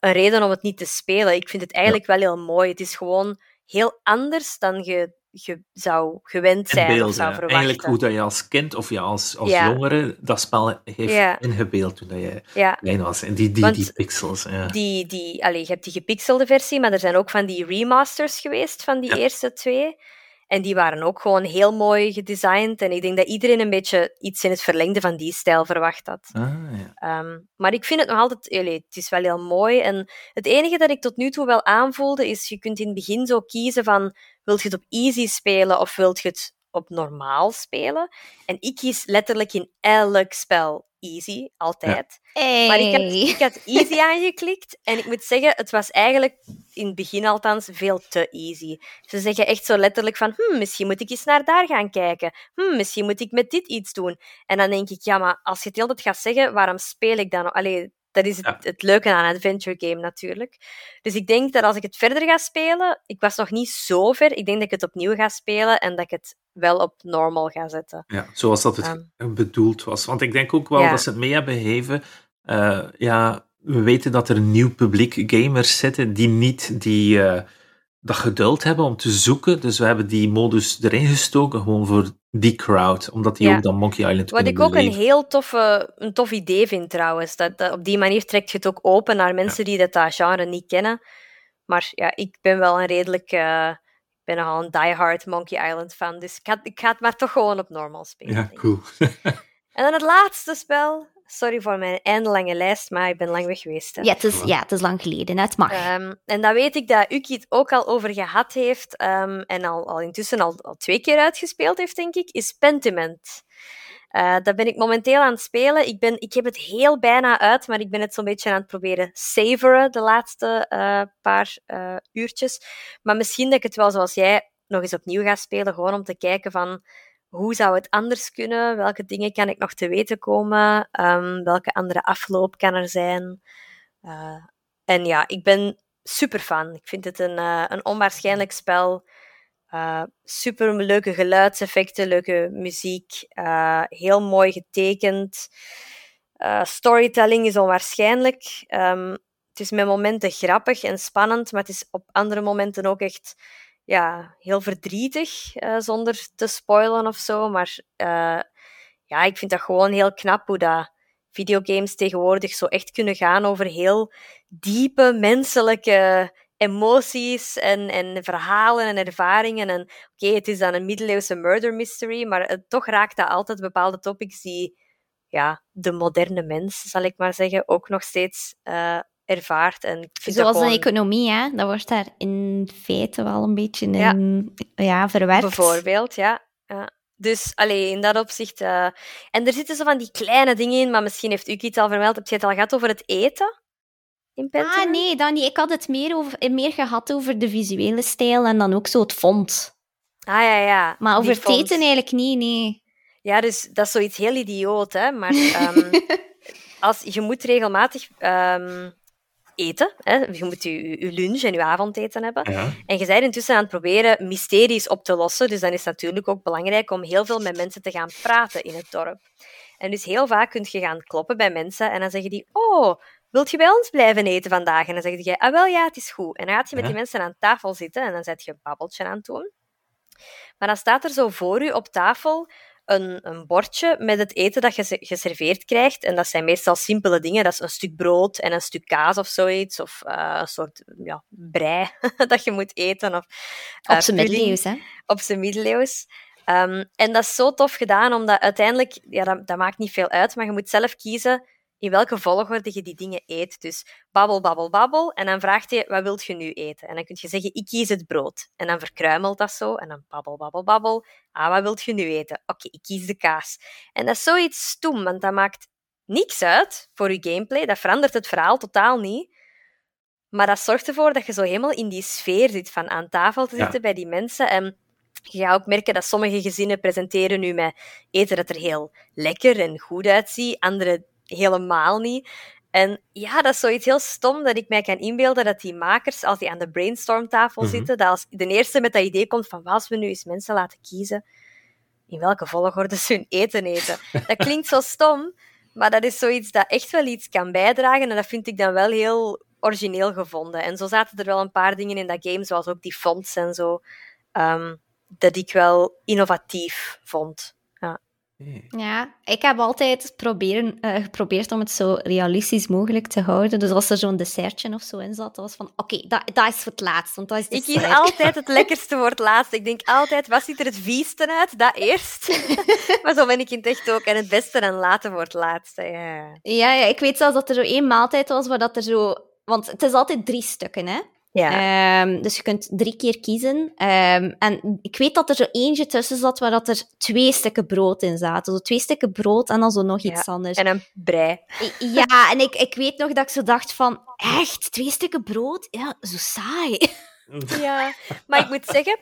een reden om het niet te spelen. Ik vind het eigenlijk wel heel mooi. Het is gewoon heel anders dan je, je zou gewend zijn of zou verwachten. Eigenlijk hoe dat je als kind of je als, als jongere dat spel heeft ingebeeld toen je klein was. En die, die, die pixels. Die, die, allez, je hebt die gepixelde versie, maar er zijn ook van die remasters geweest van die eerste twee. En die waren ook gewoon heel mooi gedesigned. En ik denk dat iedereen een beetje iets in het verlengde van die stijl verwacht had. Ah, ja. Ehm, maar ik vind het nog altijd... het is wel heel mooi. En het enige dat ik tot nu toe wel aanvoelde, is je kunt in het begin zo kiezen van... Wilt je het op easy spelen of wilt je het op normaal spelen? En ik kies letterlijk in elk spel easy, altijd. Maar ik had, ik had easy aangeklikt en ik moet zeggen, het was eigenlijk in het begin althans veel te easy. Ze zeggen echt zo letterlijk van, hm, misschien moet ik eens naar daar gaan kijken. Hm, misschien moet ik met dit iets doen. En dan denk ik, ja, maar als je het altijd gaat zeggen, waarom speel ik dan? Allee, dat is het, het, leuke aan een adventure game natuurlijk. Dus ik denk dat als ik het verder ga spelen, ik was nog niet zo ver, ik denk dat ik het opnieuw ga spelen en dat ik het wel op normal ga zetten. Ja, zoals dat het um, bedoeld was. Want ik denk ook wel dat ze het mee hebben gegeven. Uh, ja, we weten dat er een nieuw publiek gamers zitten die niet die, uh, dat geduld hebben om te zoeken. Dus we hebben die modus erin gestoken, gewoon voor die crowd, omdat die ook dan Monkey Island Wat ik ook een heel toffe, een tof idee vind trouwens. Dat, dat, op die manier trekt je het ook open naar mensen die dat, genre niet kennen. Maar ja, ik ben wel een redelijk... Uh, ik ben nogal een diehard Monkey Island fan, dus ik ga, ik ga het maar toch gewoon op normal spelen. Ja, cool. en dan het laatste spel, Sorry voor mijn eindelange lijst, maar ik ben lang weg geweest. Hè. Ja, het is, ja, het is lang geleden. Het mag. Um, en dan weet ik dat Uki het ook al over gehad heeft um, en al, al intussen al, al twee keer uitgespeeld heeft, denk ik, is Pentiment. Uh, dat ben ik momenteel aan het spelen. Ik, ben, ik heb het heel bijna uit, maar ik ben het zo'n beetje aan het proberen savoren de laatste uh, paar uh, uurtjes. Maar misschien dat ik het wel zoals jij nog eens opnieuw ga spelen, gewoon om te kijken van hoe zou het anders kunnen? Welke dingen kan ik nog te weten komen? Um, welke andere afloop kan er zijn? Uh, en ja, ik ben super fan. Ik vind het een, uh, een onwaarschijnlijk spel. Uh, super leuke geluidseffecten, leuke muziek, heel mooi getekend. storytelling is onwaarschijnlijk. Um, het is met momenten grappig en spannend, maar het is op andere momenten ook echt ja, heel verdrietig, uh, zonder te spoilen of zo. Maar uh, ja, ik vind dat gewoon heel knap hoe dat videogames tegenwoordig zo echt kunnen gaan over heel diepe menselijke emoties en, en verhalen en ervaringen. En oké, het is dan een middeleeuwse murder mystery, maar toch raakt dat altijd bepaalde topics die ja, de moderne mens, zal ik maar zeggen, ook nog steeds uh, ervaart. En Zoals gewoon... een economie, hè? dat wordt daar in feite wel een beetje in ja. verwerkt. Bijvoorbeeld, ja. ja. Dus alleen in dat opzicht. Uh... En er zitten zo van die kleine dingen in, maar misschien heeft u iets al vermeld. Heb je het al gehad over het eten? In ah, nee, dan niet. Ik had het meer, over, meer gehad over de visuele stijl en dan ook zo het font. Ah ja, ja. Maar over het eten eigenlijk niet, nee. Ja, dus dat is zoiets heel idioot, hè. Maar um, als, je moet regelmatig um, eten. Hè. Je moet je, je lunch en je avondeten hebben. En je bent intussen aan het proberen mysteries op te lossen. Dus dan is het natuurlijk ook belangrijk om heel veel met mensen te gaan praten in het dorp. En dus heel vaak kun je gaan kloppen bij mensen en dan zeggen die: Oh, wilt je bij ons blijven eten vandaag? En dan zeg je: Ah, wel ja, het is goed. En dan gaat je met die mensen aan tafel zitten en dan zet je een babbeltje aan het doen. Maar dan staat er zo voor u op tafel een, een bordje met het eten dat je geserveerd krijgt. En dat zijn meestal simpele dingen. Dat is een stuk brood en een stuk kaas of zoiets. Of uh, een soort ja, brei dat je moet eten. Of, uh, op zijn middeleeuws, hè? Op zijn middeleeuws. Um, en dat is zo tof gedaan, omdat uiteindelijk, ja, dat, dat maakt niet veel uit, maar je moet zelf kiezen in welke volgorde je die dingen eet. Dus babbel, babbel, babbel. En dan vraagt hij, wat wilt je nu eten? En dan kun je zeggen, ik kies het brood. En dan verkruimelt dat zo. En dan babbel, babbel, babbel. Ah, wat wilt je nu eten? Oké, ik kies de kaas. En dat is zoiets stom, want dat maakt niks uit voor je gameplay. Dat verandert het verhaal totaal niet. Maar dat zorgt ervoor dat je zo helemaal in die sfeer zit van aan tafel te zitten bij die mensen. En je gaat ook merken dat sommige gezinnen presenteren nu met eten dat er heel lekker en goed uitziet. Andere helemaal niet. En ja, dat is zoiets heel stom dat ik mij kan inbeelden dat die makers, als die aan de brainstormtafel mm zitten, dat als de eerste met dat idee komt van als we nu eens mensen laten kiezen in welke volgorde ze hun eten eten. Dat klinkt zo stom, maar dat is zoiets dat echt wel iets kan bijdragen en dat vind ik dan wel heel origineel gevonden. En zo zaten er wel een paar dingen in dat game, zoals ook die fonts en zo, um, dat ik wel innovatief vond. Ja, ik heb altijd proberen, uh, geprobeerd om het zo realistisch mogelijk te houden. Dus als er zo'n dessertje of zo in zat, was van, oké, dat, dat is voor het laatst. Want dat is ik kies altijd het lekkerste voor het laatst. Ik denk altijd, wat ziet er het vieste uit? Dat eerst. maar zo ben ik in het echt ook. En het beste en later voor het laatste. Ja. Ja, ja, ik weet zelfs dat er zo één maaltijd was waar dat er zo... Want het is altijd drie stukken, hè? Ja. Um, dus je kunt drie keer kiezen. Um, en ik weet dat er zo eentje tussen zat waar dat er twee stukken brood in zaten. Zo twee stukken brood en dan zo nog iets anders. En een brei. Ja, en ik, ik weet nog dat ik zo dacht van... Echt? Twee stukken brood? Ja, zo saai. Ja, maar ik moet zeggen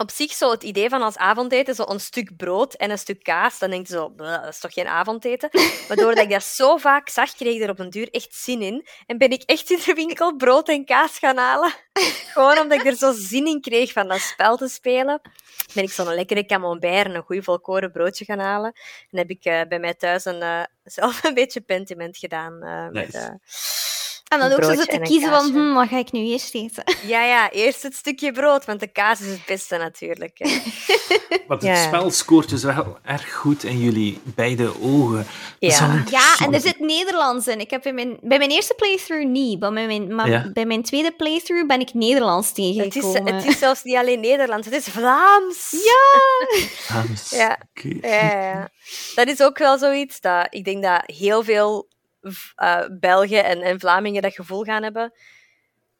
op zich zo het idee van als avondeten zo een stuk brood en een stuk kaas, dan denk je zo, dat is toch geen avondeten? Maar doordat ik dat zo vaak zag, kreeg ik er op een duur echt zin in. En ben ik echt in de winkel brood en kaas gaan halen. Gewoon omdat ik er zo zin in kreeg van dat spel te spelen. Ben ik zo'n lekkere camembert en een goed volkoren broodje gaan halen. En heb ik uh, bij mij thuis een, uh, zelf een beetje pentiment gedaan. Uh, nice. met, en dan ook zo te kiezen van, hm, wat ga ik nu eerst eten? Ja, ja, eerst het stukje brood, want de kaas is het beste natuurlijk. Want het spel scoort dus wel erg goed in jullie beide ogen. Ja, ja en er zit Nederlands in. Ik heb bij mijn, bij mijn eerste playthrough niet, maar bij mijn, maar bij mijn tweede playthrough ben ik Nederlands tegengekomen. Het is, het is zelfs niet alleen Nederlands, het is Vlaams. Ja! Vlaams, ja. ja. Dat is ook wel zoiets dat ik denk dat heel veel uh, Belgen en, en Vlamingen dat gevoel gaan hebben.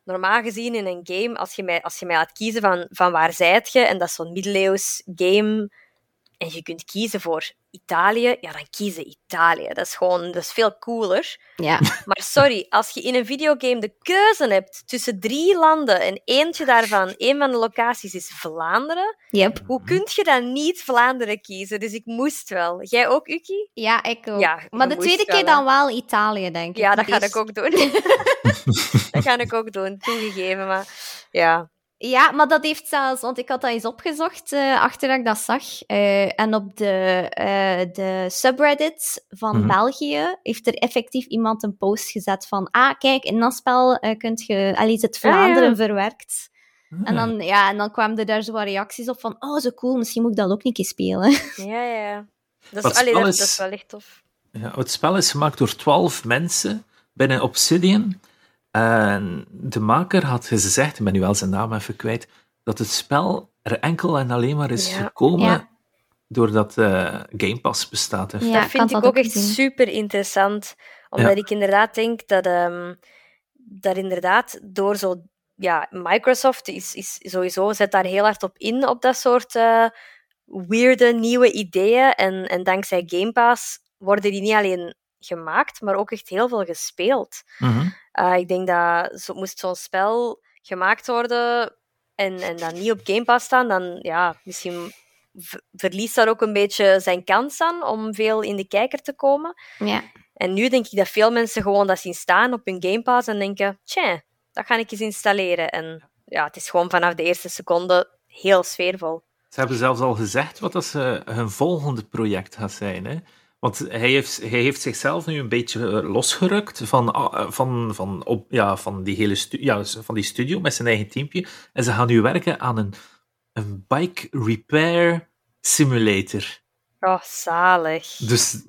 Normaal gezien in een game, als je mij, als je mij laat kiezen van, van waar zijt je, en dat is zo'n middeleeuws game, en je kunt kiezen voor Italië, ja, dan kiezen Italië. Dat is gewoon dat is veel cooler. Ja. Maar sorry, als je in een videogame de keuze hebt tussen drie landen en eentje daarvan, een van de locaties is Vlaanderen, yep. hoe kun je dan niet Vlaanderen kiezen? Dus ik moest wel. Jij ook, Uki? Ja, ik ook. Ja, maar de tweede keer dan wel Italië, denk ik. Ja, dat ga ik ook doen. dat ga ik ook doen, toegegeven. Maar ja, ja, maar dat heeft zelfs, want ik had dat eens opgezocht uh, achter dat ik dat zag. Uh, en op de, uh, de subreddit van mm -hmm. België heeft er effectief iemand een post gezet van: Ah, kijk, in dat spel kunt je, al is het Vlaanderen ah, ja. verwerkt. Ah. En, dan, ja, en dan kwamen er daar zo wat reacties op van: Oh, zo cool, misschien moet ik dat ook niet eens spelen. Ja, ja. Dat is, allee, dat, is, dat is wel echt tof. Ja, het spel is gemaakt door twaalf mensen binnen Obsidian. En de maker had gezegd, ik ben nu wel zijn naam even kwijt, dat het spel er enkel en alleen maar is gekomen ja. doordat uh, Game Pass bestaat. Heeft. Ja, dat vind ik ook echt super interessant, omdat ik inderdaad denk dat, um, dat inderdaad door zo... Ja, Microsoft is, is sowieso, zet daar heel hard op in, op dat soort uh, weirde nieuwe ideeën. En, en dankzij Game Pass worden die niet alleen gemaakt, maar ook echt heel veel gespeeld. Mm uh, ik denk dat zo, moest zo'n spel gemaakt worden en, en dan niet op Game Pass staan, dan ja, misschien verliest daar ook een beetje zijn kans aan om veel in de kijker te komen. Ja. En nu denk ik dat veel mensen gewoon dat zien staan op hun Game Pass en denken, tja, dat ga ik eens installeren. En ja, het is gewoon vanaf de eerste seconde heel sfeervol. Ze hebben zelfs al gezegd wat dat ze hun volgende project gaat zijn. Hè? Want hij heeft, hij heeft zichzelf nu een beetje eh, losgerukt van, ah, van, van, op, ja, van, die hele ja, van die studio met zijn eigen teampje. En ze gaan nu werken aan een, een bike repair simulator. Oh, zalig. Dus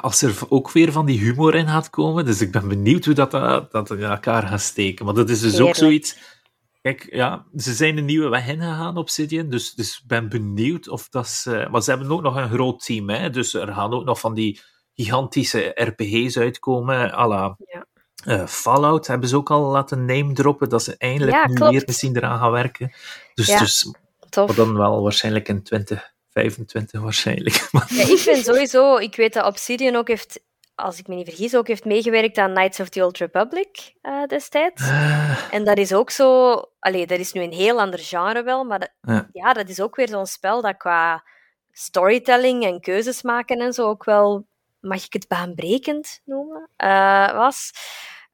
als er ook weer van die humor in gaat komen, dus ik ben benieuwd hoe dat, dat, dat in elkaar gaat steken. Want dat is dus ook zoiets... Kijk, ja, ze zijn een nieuwe weg ingegaan, Obsidian, dus, dus ik ben benieuwd of dat ze... Maar ze hebben ook nog een groot team, hè, dus er gaan ook nog van die gigantische RPG's uitkomen, à la ja. uh, Fallout hebben ze ook al laten name droppen, dat ze eindelijk ja, nu weer misschien eraan gaan werken. Dus, ja, dus tof. dan wel waarschijnlijk in 2025 waarschijnlijk. Ja, ik vind sowieso, ik weet dat Obsidian ook heeft, als ik me niet vergis, ook heeft meegewerkt aan Knights of the Old Republic uh, destijds. Uh. En dat is ook zo, allee, dat is nu een heel ander genre wel, maar dat, ja. ja. dat is ook weer zo'n spel dat qua storytelling en keuzes maken en zo ook wel mag ik het baanbrekend noemen, uh, was.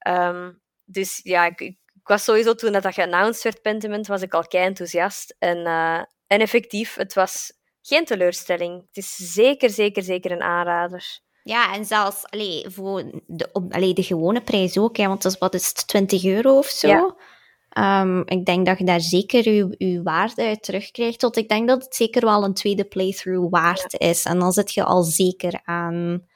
Um, dus ja, ik, ik, was sowieso toen dat, dat geannounced werd, Pentiment, was ik al kei enthousiast. En, uh, en effectief, het was geen teleurstelling. Het is zeker, zeker, zeker een aanrader. Ja, en zelfs allee, voor de, allee, de gewone prijs ook, hè, want dat is, wat is het, 20 euro of zo? Ja. Um, ik denk dat je daar zeker je, waarde uit terugkrijgt. Tot ik denk dat het zeker wel een tweede playthrough waard ja. is. En dan zit je al zeker aan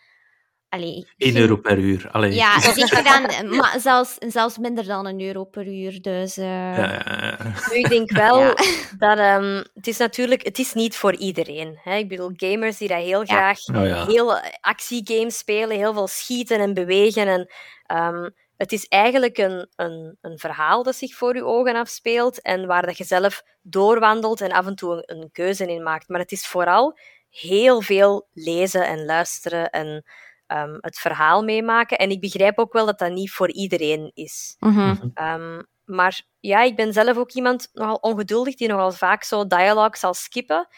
Allee, 1 euro per uur. Allee. Ja, zeker dan, maar zelfs, zelfs minder dan een euro per uur. Dus, uh... ja, ja, ik denk wel ja. dat um, het is natuurlijk, het is niet voor iedereen. Hè? Ik bedoel, gamers die dat heel graag oh, heel actiegames spelen, heel veel schieten en bewegen. En, um, het is eigenlijk een, een, een verhaal dat zich voor je ogen afspeelt en waar dat je zelf doorwandelt en af en toe een, een keuze in maakt. Maar het is vooral heel veel lezen en luisteren en um, het verhaal meemaken. En ik begrijp ook wel dat dat niet voor iedereen is. Mm um, maar ja, ik ben zelf ook iemand nogal ongeduldig die nogal vaak zo dialogue zal skippen.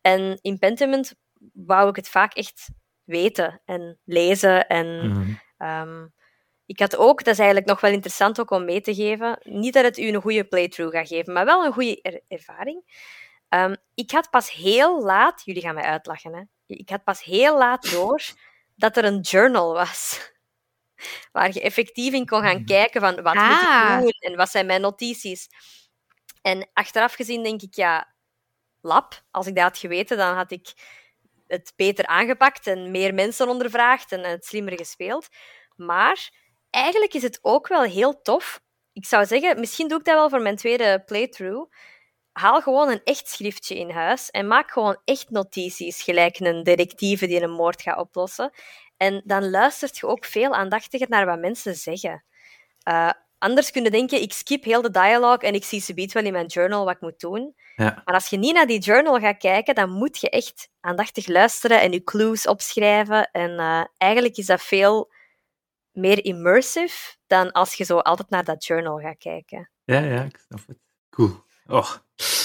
En in Pentiment wou ik het vaak echt weten en lezen. En mm um, ik had ook, dat is eigenlijk nog wel interessant ook om mee te geven, niet dat het u een goede playthrough gaat geven, maar wel een goede er ervaring. Um, ik had pas heel laat, jullie gaan mij uitlachen, hè? ik had pas heel laat door dat er een journal was. Waar je effectief in kon gaan hmm. kijken van wat moet ik ah. doen en wat zijn mijn notities. En achteraf gezien denk ik, ja, lab. Als ik dat had geweten, dan had ik het beter aangepakt en meer mensen ondervraagd en het slimmer gespeeld. Maar eigenlijk is het ook wel heel tof. Ik zou zeggen, misschien doe ik dat wel voor mijn tweede playthrough. Haal gewoon een echt schriftje in huis en maak gewoon echt notities, gelijk een detectieve die een moord gaat oplossen. En dan luistert je ook veel aandachtiger naar wat mensen zeggen. Uh, anders kun je denken, ik skip heel de dialoog en ik zie ze biedt wel in mijn journal wat ik moet doen. Ja. Maar als je niet naar die journal gaat kijken, dan moet je echt aandachtig luisteren en je clues opschrijven. En uh, eigenlijk is dat veel meer immersive dan als je zo altijd naar dat journal gaat kijken. Ja, ja, ik snap het. Cool. Oh,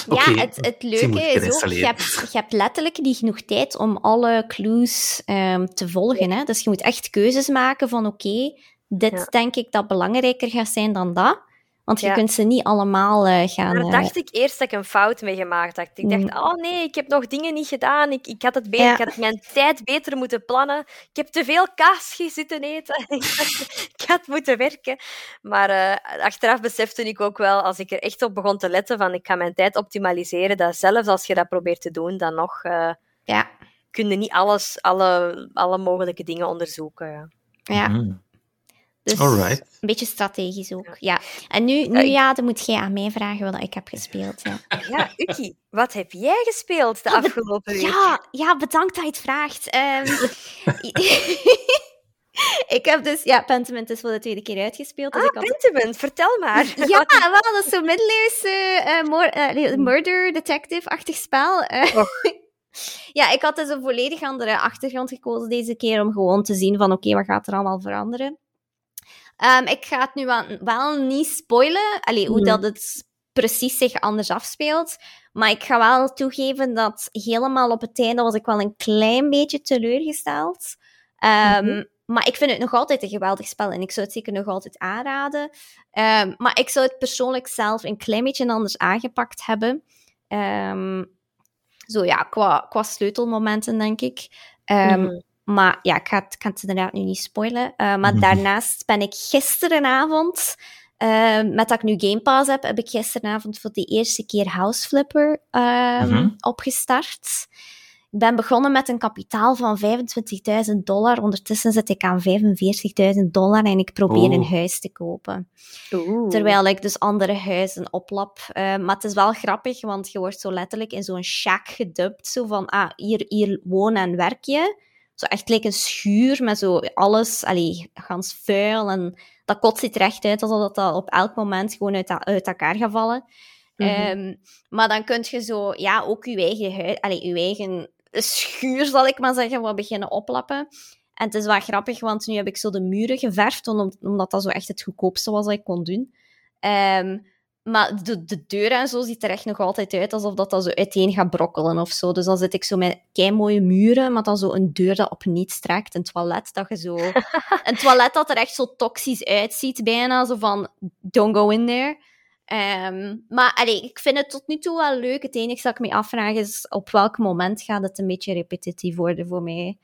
ja, het, het leuke is ook, je hebt, je hebt letterlijk niet genoeg tijd om alle clues um, te volgen. Hè? Dus je moet echt keuzes maken van oké, dit ja. denk ik dat belangrijker gaat zijn dan dat. Want je kunt ze niet allemaal uh, gaan... Daar dacht ik eerst dat ik een fout mee gemaakt had. Ik dacht, mm. oh nee, ik heb nog dingen niet gedaan. Ik, ik, had, het beter, ik had mijn tijd beter moeten plannen. Ik heb te veel kaas zitten eten. ik had moeten werken. Maar uh, achteraf besefte ik ook wel, als ik er echt op begon te letten, van ik ga mijn tijd optimaliseren, dat zelfs als je dat probeert te doen, dan nog... Uh, ja. Kun je niet alles, alle, alle mogelijke dingen onderzoeken. Ja. Mm. Dus een beetje strategisch ook. Ja. En nu, nu ja, dan moet jij aan mij vragen wat ik heb gespeeld. Ja, ja Uki, wat heb jij gespeeld de afgelopen week? Ja, ja, bedankt dat je het vraagt. Um, ik heb dus, ja, Pentiment is voor de tweede keer uitgespeeld. Dus ah, ik had... Pentiment, vertel maar. Ja, wel, dat is zo'n middeleeuwse uh, uh, murder detective-achtig spel. Uh, ja, ik had dus een volledig andere achtergrond gekozen deze keer om gewoon te zien van oké, okay, wat gaat er allemaal veranderen. Um, ik ga het nu wel, wel niet spoilen, Allee, hoe dat het precies zich anders afspeelt. Maar ik ga wel toegeven dat helemaal op het einde was ik wel een klein beetje teleurgesteld. Um, Maar ik vind het nog altijd een geweldig spel en ik zou het zeker nog altijd aanraden. Um, maar ik zou het persoonlijk zelf een klein beetje anders aangepakt hebben. zo ja, qua, qua sleutelmomenten, denk ik. Mm. Maar ja, ik ga het, kan het inderdaad nu niet spoilen. Uh, maar mhm. daarnaast ben ik gisterenavond, uh, met dat ik nu Game Pass heb, heb ik gisterenavond voor de eerste keer House Flipper uh, mm -hmm. opgestart. ik ben begonnen met een kapitaal van 25.000 dollar. Ondertussen zit ik aan 45.000 dollar en ik probeer een huis te kopen. Terwijl ik dus andere huizen oplap. Uh, maar het is wel grappig, want je wordt zo letterlijk in zo'n shack gedubt. Zo van, ah, hier, hier woon en werk je. Zo echt like een schuur met zo alles, allee, gans vuil. En dat kot ziet er echt uit alsof dat op elk moment gewoon uit, uit elkaar gaat vallen. Mm -hmm. maar dan kun je zo, ja, ook je eigen, huis, allee, je eigen schuur, zal ik maar zeggen, wat beginnen oplappen. En het is wel grappig, want nu heb ik zo de muren geverfd, omdat dat zo echt het goedkoopste was dat ik kon doen. Um, maar de, de deur en zo ziet er echt nog altijd uit alsof dat, dat zo uiteen gaat brokkelen of zo. Dus dan zit ik zo met mooie muren, maar dan zo een deur dat op niets trekt. Een toilet dat je zo... een toilet dat er echt zo toxisch uitziet, bijna. Zo van, don't go in there. Um, maar allee, ik vind het tot nu toe wel leuk. Het enige dat ik me afvraag is op welk moment gaat het een beetje repetitief worden voor mij.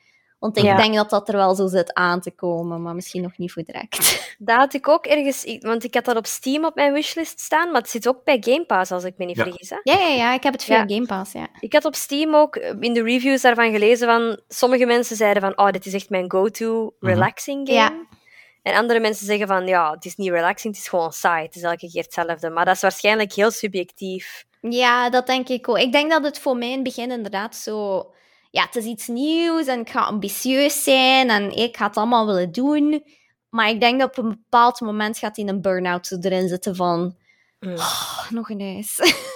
Want ik denk dat dat er wel zo zit aan te komen, maar misschien nog niet voor direct. Dat had ik ook ergens... Want ik had dat op Steam op mijn wishlist staan, maar het zit ook bij Game Pass, als ik me niet vergis. Hè? Ja, ja, ja, ik heb het via Game Pass, ja. Ik had op Steam ook in de reviews daarvan gelezen van... Sommige mensen zeiden van, oh, dit is echt mijn go-to mhm. relaxing game. En andere mensen zeggen van, ja, het is niet relaxing, het is gewoon saai. Het is elke keer hetzelfde. Maar dat is waarschijnlijk heel subjectief. Ja, dat denk ik ook. Ik denk dat het voor mij in het begin inderdaad zo... Ja, het is iets nieuws en ik ga ambitieus zijn en ik ga het allemaal willen doen. Maar ik denk dat op een bepaald moment gaat hij een burn-out erin zitten van... Mm. Oh, nog een huis.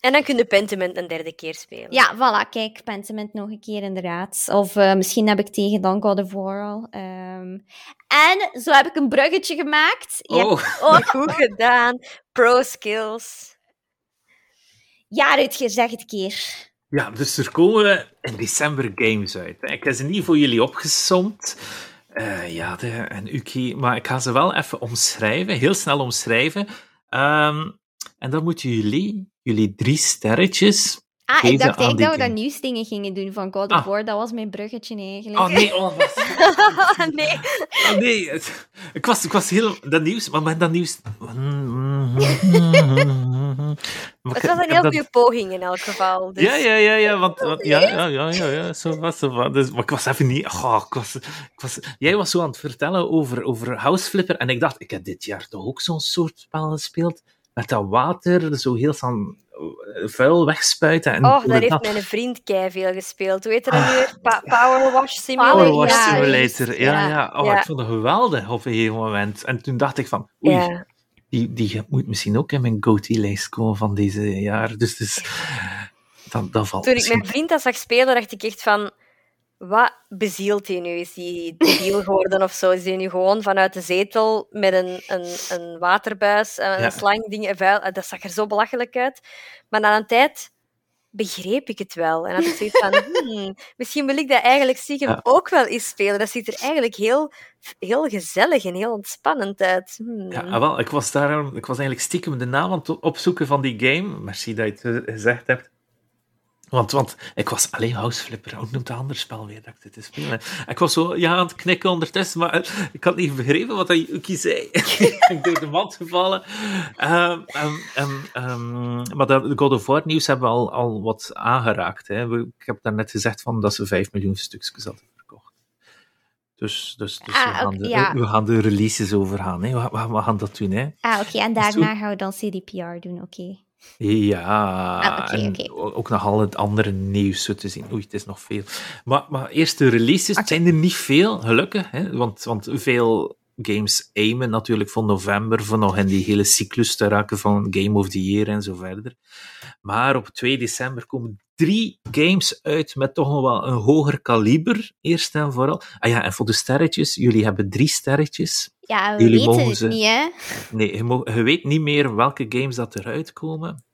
En dan kun je Pentiment een derde keer spelen. Ja, voilà. Kijk, Pentiment nog een keer inderdaad. Of uh, misschien heb ik tegen dan God of War al. Um, en zo heb ik een bruggetje gemaakt. Oh, oh. goed gedaan. Pro skills. Ja, Rutger, zeg het keer. Ja, dus er komen in december games uit. Ik heb ze niet voor jullie opgesomd. Uh, ja, de, en Uki, maar ik ga ze wel even omschrijven, heel snel omschrijven. Um, en dan moeten jullie, jullie drie sterretjes. Ah, ik dacht eigenlijk dat we dat nieuwsdingen gingen doen van God of ah. War. Dat was mijn bruggetje eigenlijk. Oh nee, oh, was... nee. Oh nee, ik was, ik was heel... Dat nieuws, maar met dat nieuws... het was een heel goede poging in elk geval. Dus... Ja, ja, ja, ja, want, want ja, ja, ja, ja, ja, zo was het. Dus, maar ik was even niet... Oh, ik was, ik was, jij was zo aan het vertellen over, over House Flipper en ik dacht, ik heb dit jaar toch ook zo'n soort spel gespeeld met dat water, zo heel van vuil wegspuiten. En oh, daar heeft mijn vriend kei veel gespeeld. Hoe heet dat nu weer? Power Wash Simulator. Power Wash Simulator, ja. ja, Oh, ik vond het geweldig op een gegeven moment. En toen dacht ik van, oei, die, die moet misschien ook in mijn go-to-lijst komen van deze jaar. Dus, dus dat, dat valt Toen ik mijn vriend dat zag spelen, dacht ik echt van wat bezielt hij nu? Is hij debiel geworden of zo? Is hij nu gewoon vanuit de zetel met een, een, een waterbuis, een ja. slang, dingen, vuil? Dat zag er zo belachelijk uit. Maar na een tijd begreep ik het wel. En had ik zoiets van, hmm, misschien wil ik dat eigenlijk stiekem ook wel eens spelen. Dat ziet er eigenlijk heel, heel gezellig en heel ontspannend uit. Hmm. Ja, ah, wel, ik was, daar, ik was eigenlijk stiekem de naam aan het opzoeken van die game. Merci dat je het gezegd hebt. Want, want ik was alleen Houseflipper, hoe noemt het andere spel weer dat ik dit te spelen? Ik was zo ja, aan het knikken ondertussen, maar ik had niet begrepen wat hij zei. ik door de mand gevallen. Um, um, um, maar de God of War nieuws hebben we al, al wat aangeraakt. Hè. Ik heb daarnet gezegd van dat ze 5 miljoen stukjes hadden verkocht. Dus, dus, dus ah, we, gaan de, ja. we gaan de releases overgaan. Hè. We, we, we gaan dat doen. Hè. Ah, oké. En daarna gaan we dan CDPR doen, oké. Ja, ah, en ook nog al het andere nieuws zo te zien. Oei, het is nog veel. Maar, maar eerst de releases. Zijn er niet veel, gelukkig. Hè? Want, want veel games aimen natuurlijk voor november, voor nog in die hele cyclus te raken van Game of the Year en zo verder. Maar op 2 december komen drie games uit met toch nog wel een hoger kaliber, eerst en vooral. Ah ja, en voor de sterretjes, jullie hebben drie sterretjes. Ja, we jullie weten het niet, hè? Nee, je, je, weet niet meer welke games dat eruit komen.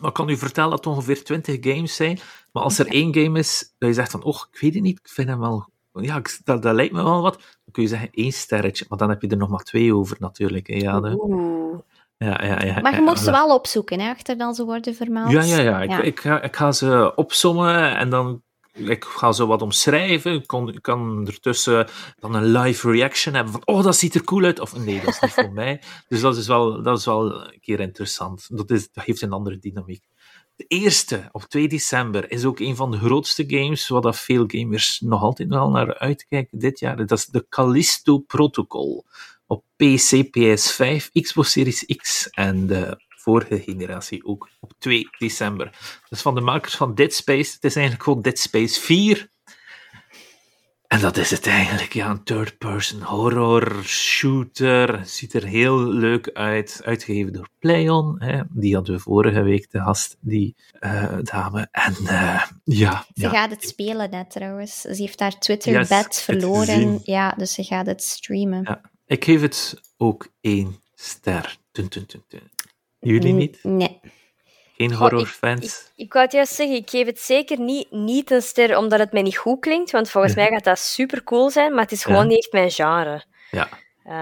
Maar ik kan u vertellen dat het ongeveer 20 games zijn. Maar als er één game is dat je zegt van, oh, ik weet het niet, ik vind hem wel... Ja, dat, dat lijkt me wel wat. Dan kun je zeggen één sterretje. Maar dan heb je er nog maar twee over, natuurlijk. Ja, Oeh. Ja, ja, ja, maar je moet ze wel opzoeken, hè, achter dan ze worden vermeld. Ja, ja, ja. Ik, ik, ga, ik ga ze opsommen en dan ik ga zo wat omschrijven. Ik kan, kan ertussen dan een live reaction hebben van oh, dat ziet er cool uit. Of nee, dat is niet voor mij. Dus dat is wel, dat is wel een keer interessant. Dat, is, dat heeft een andere dynamiek. De eerste, op 2 december, is ook een van de grootste games, waar dat veel gamers nog altijd wel naar uitkijken dit jaar. Dat is de Callisto Protocol. Op PC, PS5, Xbox Series X en de vorige generatie ook op 2 december. Dus van de makers van Dead Space, het is eigenlijk gewoon Dead Space 4 en dat is het eigenlijk, ja, een third-person horror shooter. Ziet er heel leuk uit. Uitgegeven door Playon. Hè. Die hadden we vorige week de gast, die uh, dame. En uh, ja. Ze gaat het spelen net trouwens. Ze heeft haar Twitter-bed yes, verloren. Ja, dus ze gaat het streamen. Ja. Ik geef het ook één ster. Dun, dun, dun, Jullie niet? Nee. Geen horrorfans? Ik, ik, ik, wou het juist zeggen, ik geef het zeker niet, niet een ster omdat het mij niet goed klinkt, want volgens mij gaat dat super cool zijn, maar het is gewoon niet echt mijn genre. Ja.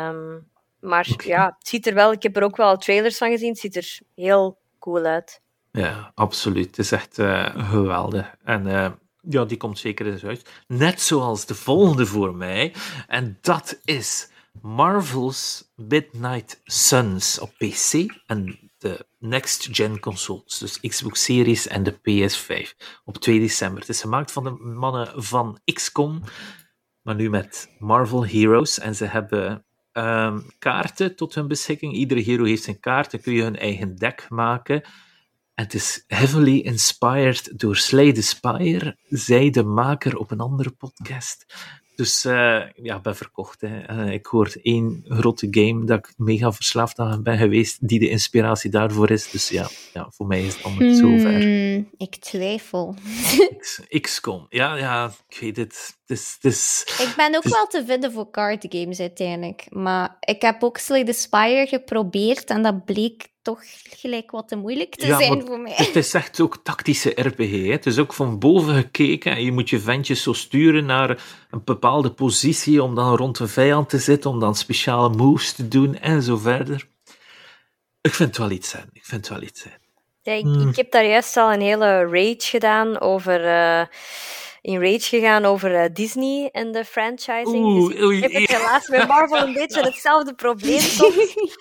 Um, maar ja, het ziet er wel, ik heb er ook wel trailers van gezien, het ziet er heel cool uit. Ja, absoluut. Het is echt uh, geweldig. En uh, ja, die komt zeker eens uit. Net zoals de volgende voor mij. En dat is Marvel's Midnight Suns op PC. En de next-gen consoles, dus Xbox Series en de PS5, op 2 december. Het is gemaakt van de mannen van XCOM, maar nu met Marvel Heroes. En ze hebben ehm, kaarten tot hun beschikking. Iedere hero heeft zijn kaart, dan kun je hun eigen deck maken. En het is heavily inspired door Slay the Spire, zij de maker op een andere podcast. Dus uh, ja, ben verkocht. Hè. Uh, ik hoor één grote game dat ik mega verslaafd aan ben geweest, die de inspiratie daarvoor is. Dus ja, ja voor mij is het dan hmm, zover. Ik twijfel. XCOM, ja, ja, ik weet het. het, is, ik ben ook wel te vinden voor card games uiteindelijk. Maar ik heb ook Slay the Spire geprobeerd en dat bleek toch gelijk wat te moeilijk te zijn voor mij. Het is echt ook tactische RPG. Hè? Het is ook van boven gekeken en je moet je ventjes zo sturen naar een bepaalde positie om dan rond een vijand te zitten, om dan speciale moves te doen en zo verder. Ik vind het wel iets zijn. Ik vind het wel iets zijn. Ja, ik, hmm. ik, heb daar juist al een hele rage gedaan over... Uh, in rage gegaan over uh, Disney en de franchising. Oeh, dus ik heb het helaas met Marvel een beetje hetzelfde probleem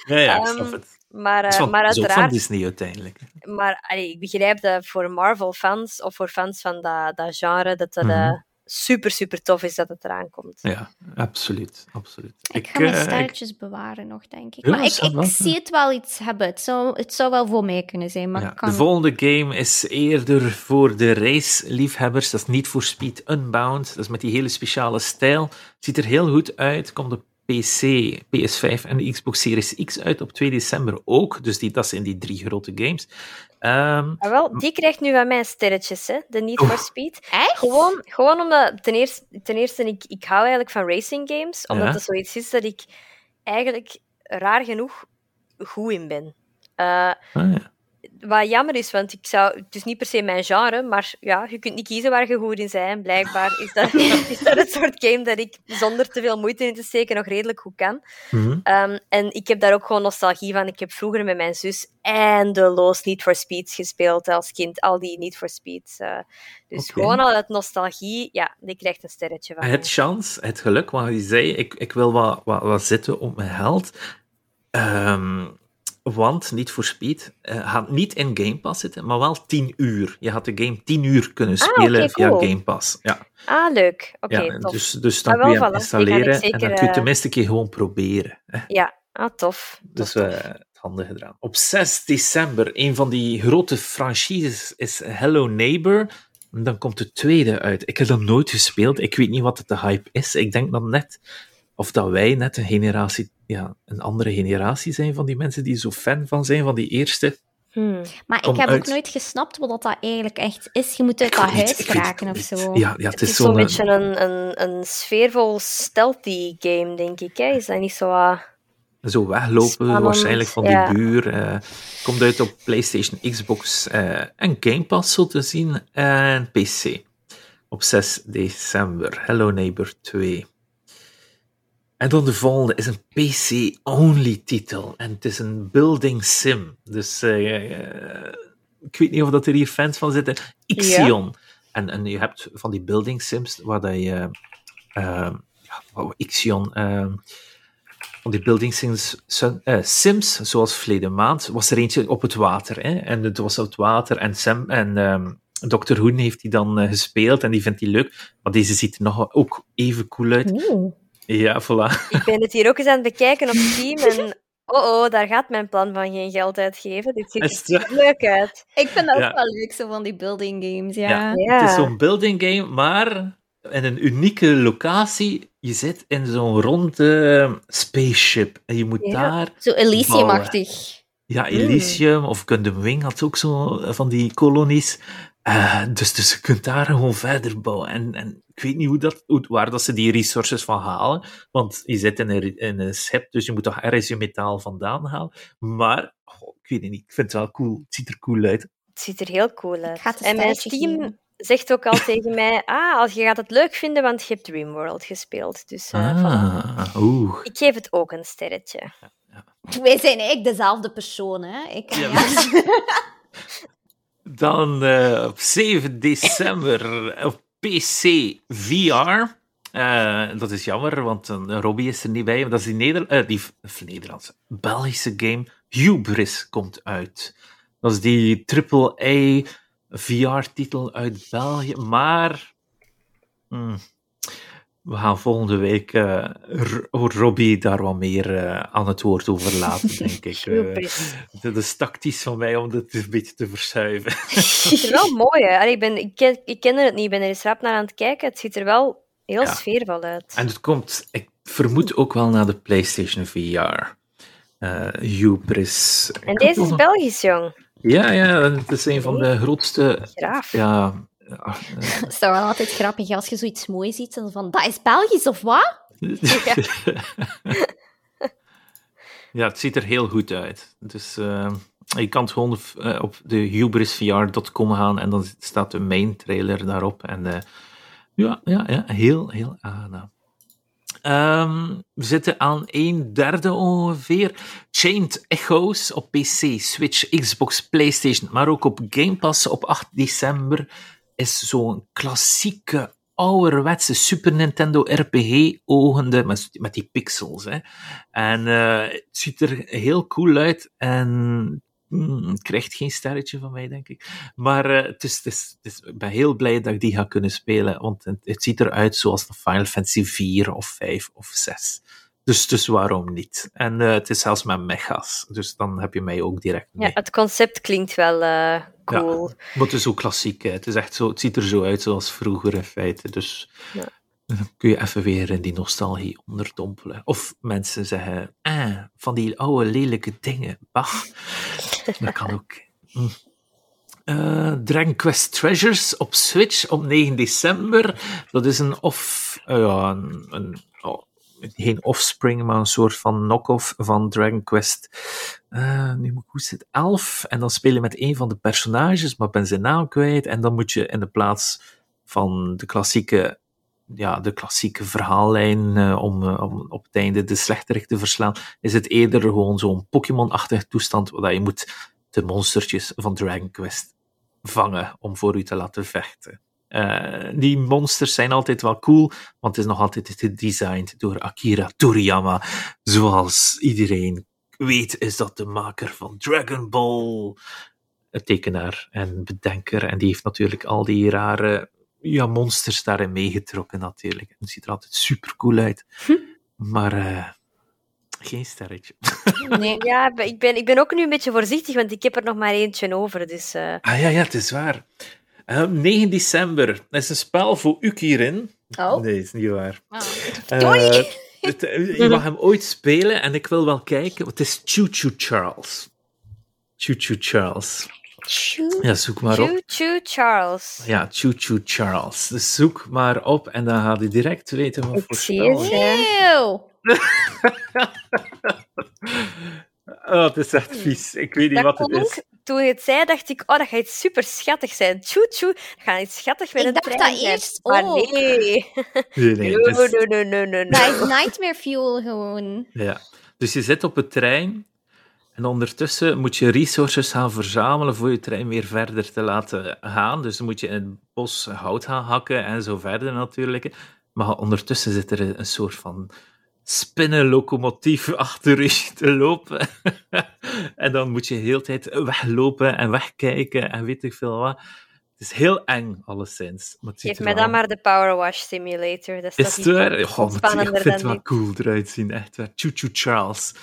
Ja, ja, ik snap um, het. Maar, uh, van, maar uiteraard... van Disney uiteindelijk. Maar allee, ik begrijp dat voor Marvel-fans of voor fans van dat, dat genre, dat het mm -hmm. uh, super, super tof is dat het eraan komt. Ja, absoluut. absoluut. Ik, ik ga mijn uh, sterretjes ik... bewaren nog, denk ik. Ja, maar ik, ik zie het wel iets hebben. Het zou, het zou wel voor mij kunnen zijn. Maar ja, kan... De volgende game is eerder voor de race-liefhebbers. Dat is niet voor Speed Unbound. Dat is met die hele speciale stijl. Ziet er heel goed uit. Komt op PC, PS5 en de Xbox Series X uit op 2 december ook. Dus die, dat zijn die drie grote games. Um, ah, wel, die krijgt nu van mij sterretjes, hè? de Need for Speed. Echt? Gewoon, gewoon omdat, ten eerste, ten eerste ik, ik hou eigenlijk van racing games, omdat ja. het zoiets is dat ik eigenlijk raar genoeg goed in ben. Uh, ah, ja wat jammer is, want ik zou, het is niet per se mijn genre, maar ja, je kunt niet kiezen waar je goed in bent. Blijkbaar is dat, is dat het soort game dat ik zonder te veel moeite in te steken nog redelijk goed kan. Mm -hmm. um, en ik heb daar ook gewoon nostalgie van. Ik heb vroeger met mijn zus eindeloos Need for Speeds gespeeld als kind. Al die Need for Speeds. Uh, dus okay. gewoon al dat nostalgie, ja, die krijgt een sterretje van. Het chance, het geluk, wat je zei, ik, ik wil wat, wat, wat zitten op mijn held. Um, want niet voor Speed uh, gaat niet in Game Pass zitten, maar wel 10 uur. Je had de game 10 uur kunnen spelen ah, okay, via. Game Pass. Ja. Ah, leuk. Oké, okay, ja, tof. Dus, dus dan kun je hem installeren zeker, en dan kun je tenminste een keer gewoon proberen. Hè. Ja, ah, tof. Dus tof, uh, het handig gedaan. Op 6 december, een van die grote franchises is Hello Neighbor. En dan komt de tweede uit. Ik heb dat nooit gespeeld. Ik weet niet wat het de hype is. Ik denk dat net of dat wij net een generatie, ja, een andere generatie zijn van die mensen die zo fan van zijn van die eerste. Hmm. Maar ik heb uit... ook nooit gesnapt wat dat eigenlijk echt is. Je moet uit dat huis geraken of zo. Ja, ja, het, het is, is zo'n een beetje een, een, een sfeervol stealthy game, denk ik. Hè? Is dat niet zo... Uh... Zo weglopen Spannend, waarschijnlijk van die ja. buur. Uh, komt uit op PlayStation, Xbox uh, en Game Pass zo te zien. En PC. Op 6 december. Hello Neighbor 2. En dan de volgende is een PC-only titel. En het is een building sim. Dus uh, uh, ik weet niet of dat er hier fans van zitten. Ixion. Ja. En, en je hebt van die building sims waar dat je... Uh, ja, Ixion... van die building sims, uh, sims, zoals verleden maand, was er eentje op het water. Hè? En het was op het water en, Sam, en um, Dr. Hoen heeft die dan gespeeld en die vindt die leuk. Maar deze ziet er nog ook even cool uit. Oeh. Ja, voilà. Ik ben het hier ook eens aan het bekijken op Steam en oh oh, daar gaat mijn plan van geen geld uitgeven. Dit ziet er leuk uit. Ik vind dat ook wel leuk, zo van die building games, ja. ja. ja. Het is zo'n building game, maar in een unieke locatie. Je zit in zo'n ronde spaceship en je moet daar. Zo Elysium-achtig. Ja, Elysium of Gundam Wing had ook zo van die kolonies. Uh, dus, dus je kunt daar gewoon verder bouwen. En, en ik weet niet hoe dat, hoe, waar dat ze die resources van halen. Want je zit in een, in een schip, dus je moet toch ergens je metaal vandaan halen. Maar, oh, ik weet het niet, ik vind het wel cool. Het ziet er cool uit. Het ziet er heel cool uit. En mijn team zegt ook al tegen mij: Ah, als je gaat het leuk vinden, want je hebt Dreamworld gespeeld. Dus uh, ah, oeh. ik geef het ook een sterretje. Ja, ja. Wij zijn eigenlijk dezelfde persoon, hè? Ik ja, Dan uh, op 7 december op PC VR. Uh, dat is jammer, want uh, Robbie is er niet bij. Dat is die, Neder die Nederlandse, Belgische game Hubris komt uit. Dat is die AAA VR-titel uit België. Maar hmm, we gaan volgende week uh, Robbie daar wat meer uh, aan het woord over laten, denk ik. Uh, dat is tactisch van mij om dit een beetje te verschuiven. Het ziet er wel mooi uit. Ik, ben, ik, ken, ik ken het niet, ik ben er eens rap naar aan het kijken. Het ziet er wel heel ja. sfeervol uit. En het komt, ik vermoed ook wel naar de PlayStation VR. Hubris. En deze is Belgisch, jong. Ja, ja, het is een van de grootste. Graaf. Ja. Het is wel altijd grappig als je zoiets moois ziet en van dat is Belgisch of wat? Ja, ja het ziet er heel goed uit. Dus uh, je kan gewoon uh, op de hubrisvr.com gaan en dan staat de main trailer daarop. En uh, ja, ja, ja, heel, heel aangenaam. Um, we zitten aan een derde ongeveer. Chained Echoes op PC, Switch, Xbox, PlayStation, maar ook op Game Pass op 8 december. Is zo'n klassieke, ouderwetse Super Nintendo RPG-ogende, met, met die pixels. Hè. En uh, het ziet er heel cool uit. En Hmm, krijgt geen sterretje van mij, denk ik. Maar uh, het is, het is, ik ben heel blij dat ik die ga kunnen spelen, want het, ziet eruit zoals de Final Fantasy 4 of 5 of 6. Dus, dus waarom niet? En uh, het is zelfs met mega's, dus dan heb je mij ook direct mee. Ja, het concept klinkt wel cool. Ja, maar het is ook klassiek, hè. Het, is echt zo, het ziet er zo uit zoals vroeger in feite. Dus ja. Dan kun je even weer in die nostalgie onderdompelen. Of mensen zeggen, ah, van die oude lelijke dingen, bah. Dat kan ook. Hm. Uh, Dragon Quest Treasures op Switch op 9 december. Dat is een off, uh, ja, een, een oh, geen offspring, maar een soort van knock-off van Dragon Quest. Uh, nu moet ik hoe zit 11. En dan speel je met een van de personages, maar ben zijn naam kwijt. En dan moet je in de plaats van de klassieke ja, de klassieke verhaallijn uh, om, uh, om op het einde de slechterik te verslaan, is het eerder gewoon zo'n Pokémon-achtige toestand, waar je moet de monstertjes van Dragon Quest vangen om voor u te laten vechten. Uh, die monsters zijn altijd wel cool, want het is nog altijd gedesigned door Akira Toriyama. Zoals iedereen weet, is dat de maker van Dragon Ball, een tekenaar en bedenker. En die heeft natuurlijk al die rare ja, monsters daarin meegetrokken natuurlijk. Het ziet er altijd super cool uit. Hm. Maar uh, geen sterretje. Nee, ja, ik ben, ik ben ook nu een beetje voorzichtig, want ik heb er nog maar eentje over. Dus, uh... Ah ja, ja, het is waar. Uh, 9 december. Dat is een spel voor Ukirin. Oh. Nee, is niet waar. Oh, uh, het, je mag hem ooit spelen en ik wil wel kijken. Het is Choo Choo Charles. Choo Choo Charles. Choo, ja, zoek maar op. Choo Choo Charles. Ja, Choo Choo Charles. Dus zoek maar op en dan gaat hij direct weten wat voor spel oh, het is echt vies. Ik weet niet dat wat het is. Toen je het zei, dacht ik, oh, dat gaat iets super schattig zijn. Choo choo, dat gaat iets schattig met ik een dacht trein dat eerst Maar ook. nee. Nee, nee. No, no, no, no, no, no. Dat is Nightmare Fuel gewoon. Ja. Dus je zit op het trein en ondertussen moet je resources gaan verzamelen voor je trein weer verder te laten gaan. Dus dan moet je in het bos hout gaan hakken en zo verder natuurlijk. Maar ondertussen zit er een soort van spinnenlocomotief achter je te lopen. en dan moet je de hele tijd weglopen en wegkijken en weet ik veel wat. Het is heel eng, alleszins. Geef mij dan maar de Power Wash Simulator. Dat is, is het waar? Goh, ik vind het wel cool eruit zien. Echt waar. Choo Choo Charles.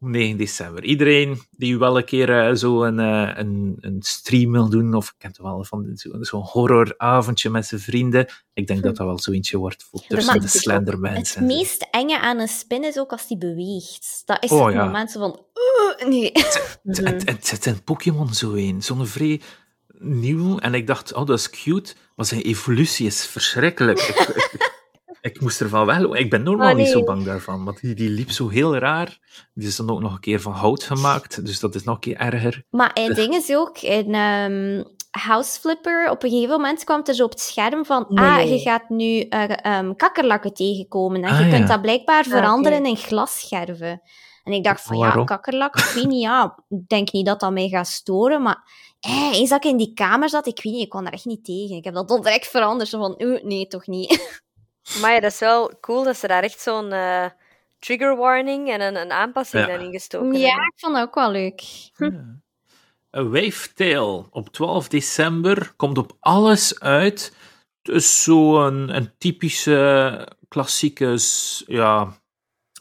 9 december. Iedereen die wel een keer uh, zo een, uh, een, een, stream wil doen, of ik ken het wel van zo'n zo horroravondje met zijn vrienden, ik denk dat dat wel zo eentje wordt voor tussen de Slendermans. Het meest enge aan een spin is ook als die beweegt. Dat is oh, het ja. moment van, uh, nee. Het, het, het, zijn Pokémon zo een, zo'n vrij nieuw, en ik dacht, oh, dat is cute, maar zijn evolutie is verschrikkelijk. Ik moest ervan wel. Ik ben normaal niet zo bang daarvan, want die, die liep zo heel raar. Die is dan ook nog een keer van hout gemaakt, dus dat is nog een keer erger. Maar het ding is ook, in um, House Flipper, op een gegeven moment kwam er zo op het scherm van, ah, je gaat nu uh, um, kakkerlakken tegenkomen. En je ah, kunt dat blijkbaar ah, veranderen in glasscherven. En ik dacht van, ja, kakkerlak, ik weet niet, ja, ik denk niet dat dat mij gaat storen, maar eh, eens dat ik in die kamer zat, ik weet niet, ik kon daar echt niet tegen. Ik heb dat direct veranderd, zo van, nee, toch niet. Maar ja, dat is wel cool dat ze daar echt zo'n uh, trigger warning en een, een aanpassing ja. in gestoken ja, ik vond dat ook wel leuk. Hm. Een Wavetail op 12 december komt op alles uit. Dus zo'n een typische klassieke ja,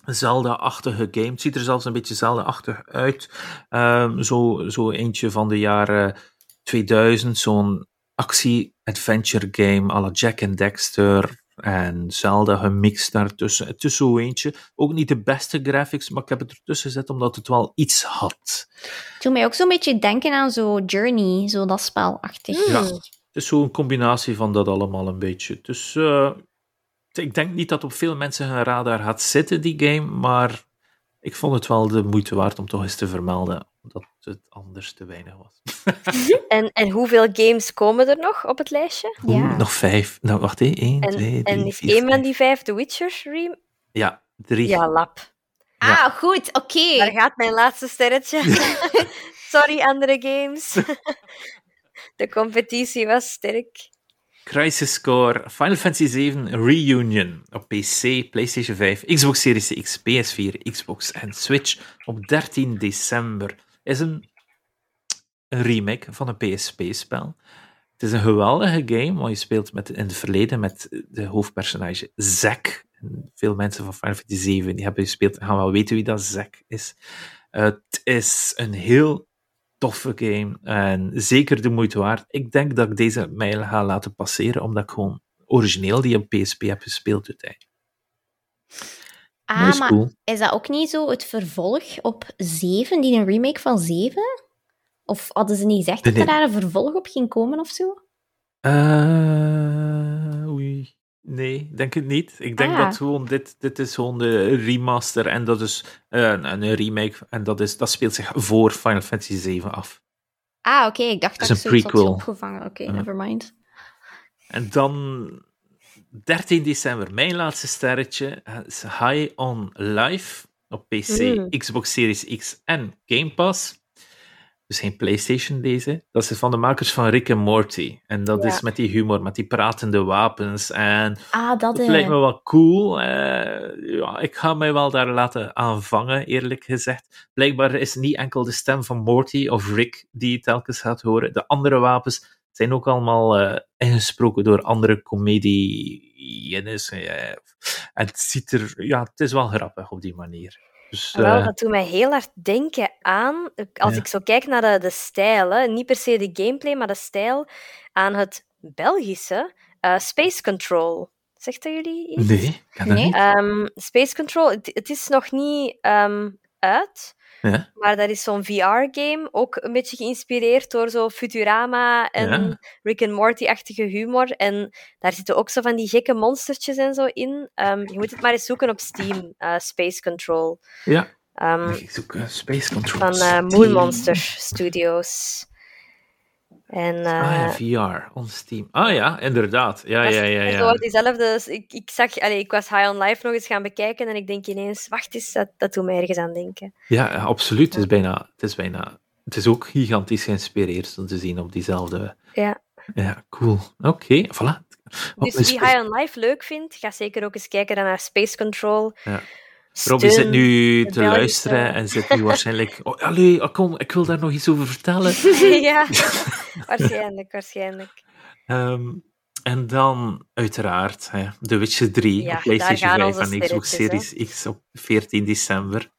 Zelda-achtige game. Het ziet er zelfs een beetje Zelda-achtig uit. Um, zo, zo eentje van de jaren 2000. Zo'n actie-adventure game à la Jack and Dexter en Zelda gemixt daartussen. Het is zo eentje. Ook niet de beste graphics, maar ik heb het ertussen gezet omdat het wel iets had. Het doet mij ook zo'n beetje denken aan zo Journey, zo dat spelachtig. Ja, het is zo'n combinatie van dat allemaal een beetje. Dus uh, ik denk niet dat op veel mensen hun radar gaat zitten, die game, maar ik vond het wel de moeite waard om toch eens te vermelden, omdat het anders te weinig was. en, en hoeveel games komen er nog op het lijstje? ja. Nog vijf. Nou, wacht, één, twee, drie, En is één van die vijf The Witcher rem? Ja, drie. Ja, lap. Ah, goed, oké. Daar gaat mijn laatste sterretje. Sorry, andere games. De competitie was sterk. Crisis Core, Final Fantasy VII Reunion op PC, PlayStation 5, Xbox Series X, PS4, Xbox en Switch op 13 december. Is een, remake van een PSP-spel. Het is een geweldige game, want je speelt met, in het verleden met de hoofdpersonage Zack. Veel mensen van Final Fantasy 7 die hebben gespeeld gaan wel weten wie dat Zack is. het is een heel toffe game en zeker de moeite waard. Ik denk dat ik deze mijl ga laten passeren, omdat ik gewoon origineel die op PSP heb gespeeld uiteindelijk. Ah, is maar cool. is dat ook niet zo het vervolg op 7, die een remake van 7? Of hadden ze niet gezegd dat er daar een vervolg op ging komen of zo? Uh, oei. Nee, denk het niet. Ik denk ah. dat gewoon dit, dit is gewoon de remaster en dat is uh, een remake en dat, is, dat speelt zich voor Final Fantasy 7 af. Ah, oké. Ik dacht dat, dat ik zoiets had opgevangen. Oké, okay, nevermind. En dan 13 december, mijn laatste sterretje, is High on Life op PC, mm. Xbox Series X en Game Pass. Dus geen PlayStation deze. Dat is van de makers van Rick en Morty. En dat is met die humor, met die pratende wapens. En ah, dat, dat lijkt me wel cool. Uh, ja, ik ga mij wel daar laten aanvangen, eerlijk gezegd. Blijkbaar is niet enkel de stem van Morty of Rick die je telkens gaat horen. De andere wapens zijn ook allemaal uh, ingesproken door andere comediennes. Uh, en het ziet er, ja, het is wel grappig op die manier. Dus, Wel, eh, dat doet mij heel hard denken aan, als ik zo kijk naar de, de stijl, hè, niet per se de gameplay, maar de stijl, aan het Belgische Space Control. Zegt dat jullie iets? Nee, kan dat nee. niet. Um, Space Control, het, het, is nog niet um, uit, ja. Maar dat is zo'n VR-game, ook een beetje geïnspireerd door zo Futurama en Rick and Morty-achtige humor. En daar zitten ook zo van die gekke monstertjes en zo in. Um, je moet het maar eens zoeken op Steam, uh, Space Control. Ja, um, ik zoek uh, Space Control. Van uh, Moon Monster Studios. En, uh, ah ja, VR, on Steam. Ah ja, inderdaad. Ja, ja, ja. ja. Zo diezelfde, ik, ik, zag, allee, ik was High on Life nog eens gaan bekijken en ik denk ineens, wacht eens, dat, dat doet mij ergens aan denken. Ja, absoluut. Het, is bijna, het is bijna... Het is ook gigantisch geïnspireerd om te zien op diezelfde... Ja. Ja, cool. Oké, okay, voilà. Dus wie High on Life leuk vindt, ga zeker ook eens kijken naar Space Control. Ja. Robbie zit nu te luisteren en zit nu waarschijnlijk... Oh, allee, oh, kom, ik wil daar nog iets over vertellen. ja, waarschijnlijk, waarschijnlijk. Um, en dan, uiteraard, hè, The Witcher 3 Ja, op PlayStation daar gaan 5 en Xbox Series X op 14 december.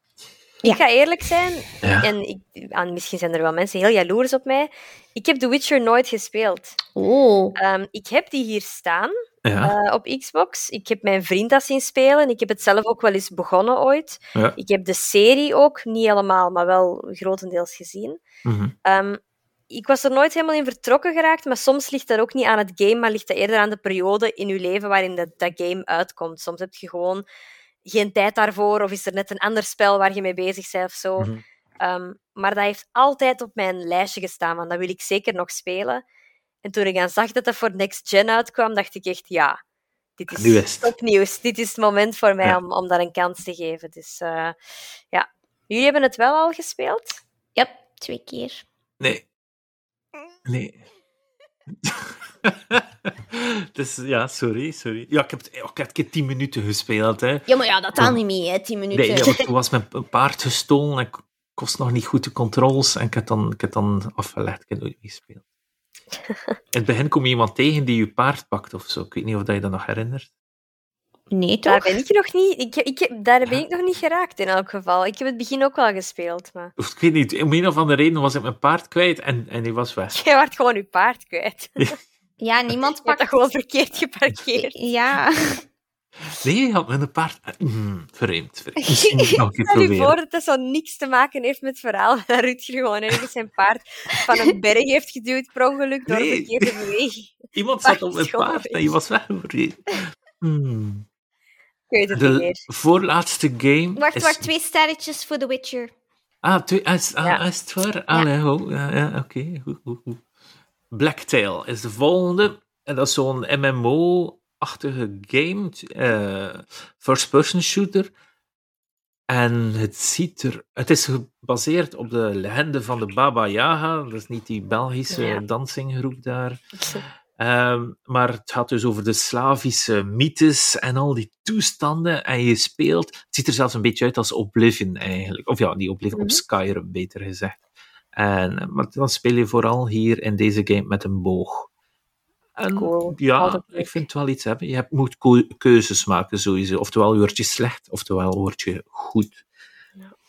Ik ga eerlijk zijn, Ja. en ik, en misschien zijn er wel mensen heel jaloers op mij. Ik heb The Witcher nooit gespeeld. Oh. Ehm, ik heb die hier staan Ja, eh, op Xbox. Ik heb mijn vriend dat zien spelen. Ik heb het zelf ook wel eens begonnen ooit. ja. Ik heb de serie ook, niet helemaal, maar wel grotendeels gezien. mhm. Ehm, ik was er nooit helemaal in vertrokken geraakt, maar soms ligt dat ook niet aan het game, maar ligt dat eerder aan de periode in je leven waarin dat, dat game uitkomt. Soms heb je gewoon geen tijd daarvoor, of is er net een ander spel waar je mee bezig bent of zo. Mhm. Ehm, maar dat heeft altijd op mijn lijstje gestaan, want dat wil ik zeker nog spelen. En toen ik dan zag dat dat voor Next Gen uitkwam, dacht ik echt, ja, dit is is topnieuws. Dit is het moment voor mij Ja. om, om dat een kans te geven. Dus eh, ja, jullie hebben het wel al gespeeld? Yep, twee keer. Nee. Nee. dus ja, sorry, sorry. Ja, ik heb, het- ik heb het keer 10 minuten gespeeld, hè. Ja, maar ja, dat telt niet mee, hè, tien minuten. Nee, ja, toen was mijn paard gestolen en ik kost nog niet goed de controles en ik heb dan, ik heb dan afgelegd. Ik heb nooit meer gespeeld. In het begin kom je iemand tegen die je paard pakt of zo. Ik weet niet of dat je dat nog herinnert. Nee, Daar toch? ben ik nog niet, ik, ik, daar ben ik nog niet geraakt in elk geval. Ik heb het begin ook wel gespeeld, maar Of ik weet niet, om een of andere reden was ik mijn paard kwijt en, en die was weg. jij werd gewoon je paard kwijt. Ja, niemand pakt... dat gewoon verkeerd geparkeerd. Ja. Nee, je had met een paard... Mm, vreemd, vreemd. Stel je voor dat dat zo niks te maken heeft met het verhaal dat Rutger gewoon ergens zijn paard van een berg heeft geduwd per ongeluk door Nee. een verkeerde beweging. Iemand zat op mijn paard en je was weg. Hmm. Ik weet het niet De meer. voorlaatste game Wacht, is... wacht, twee sterretjes voor The Witcher. Ah, twee, ah, is, ah, Ja. is het waar? Oh, ja, ja, oké. Blacktail is de volgende. En dat is zo'n MMO-achtige game. eh, First-person shooter. En het ziet er... Het is gebaseerd op de legende van de Baba Yaga. Dat is niet die Belgische Ja. dansinggroep daar. Ehm, maar het gaat dus over de Slavische mythes en al die toestanden. En je speelt. Het ziet er zelfs een beetje uit als Oblivion eigenlijk. Of ja, die Oblivion op Mhm. Skyrim, beter gezegd. En, maar dan speel je vooral hier in deze game met een boog. En Cool. ja, ik vind het wel iets hebben. Je hebt, moet keuzes maken sowieso. Oftewel word je slecht, oftewel word je goed.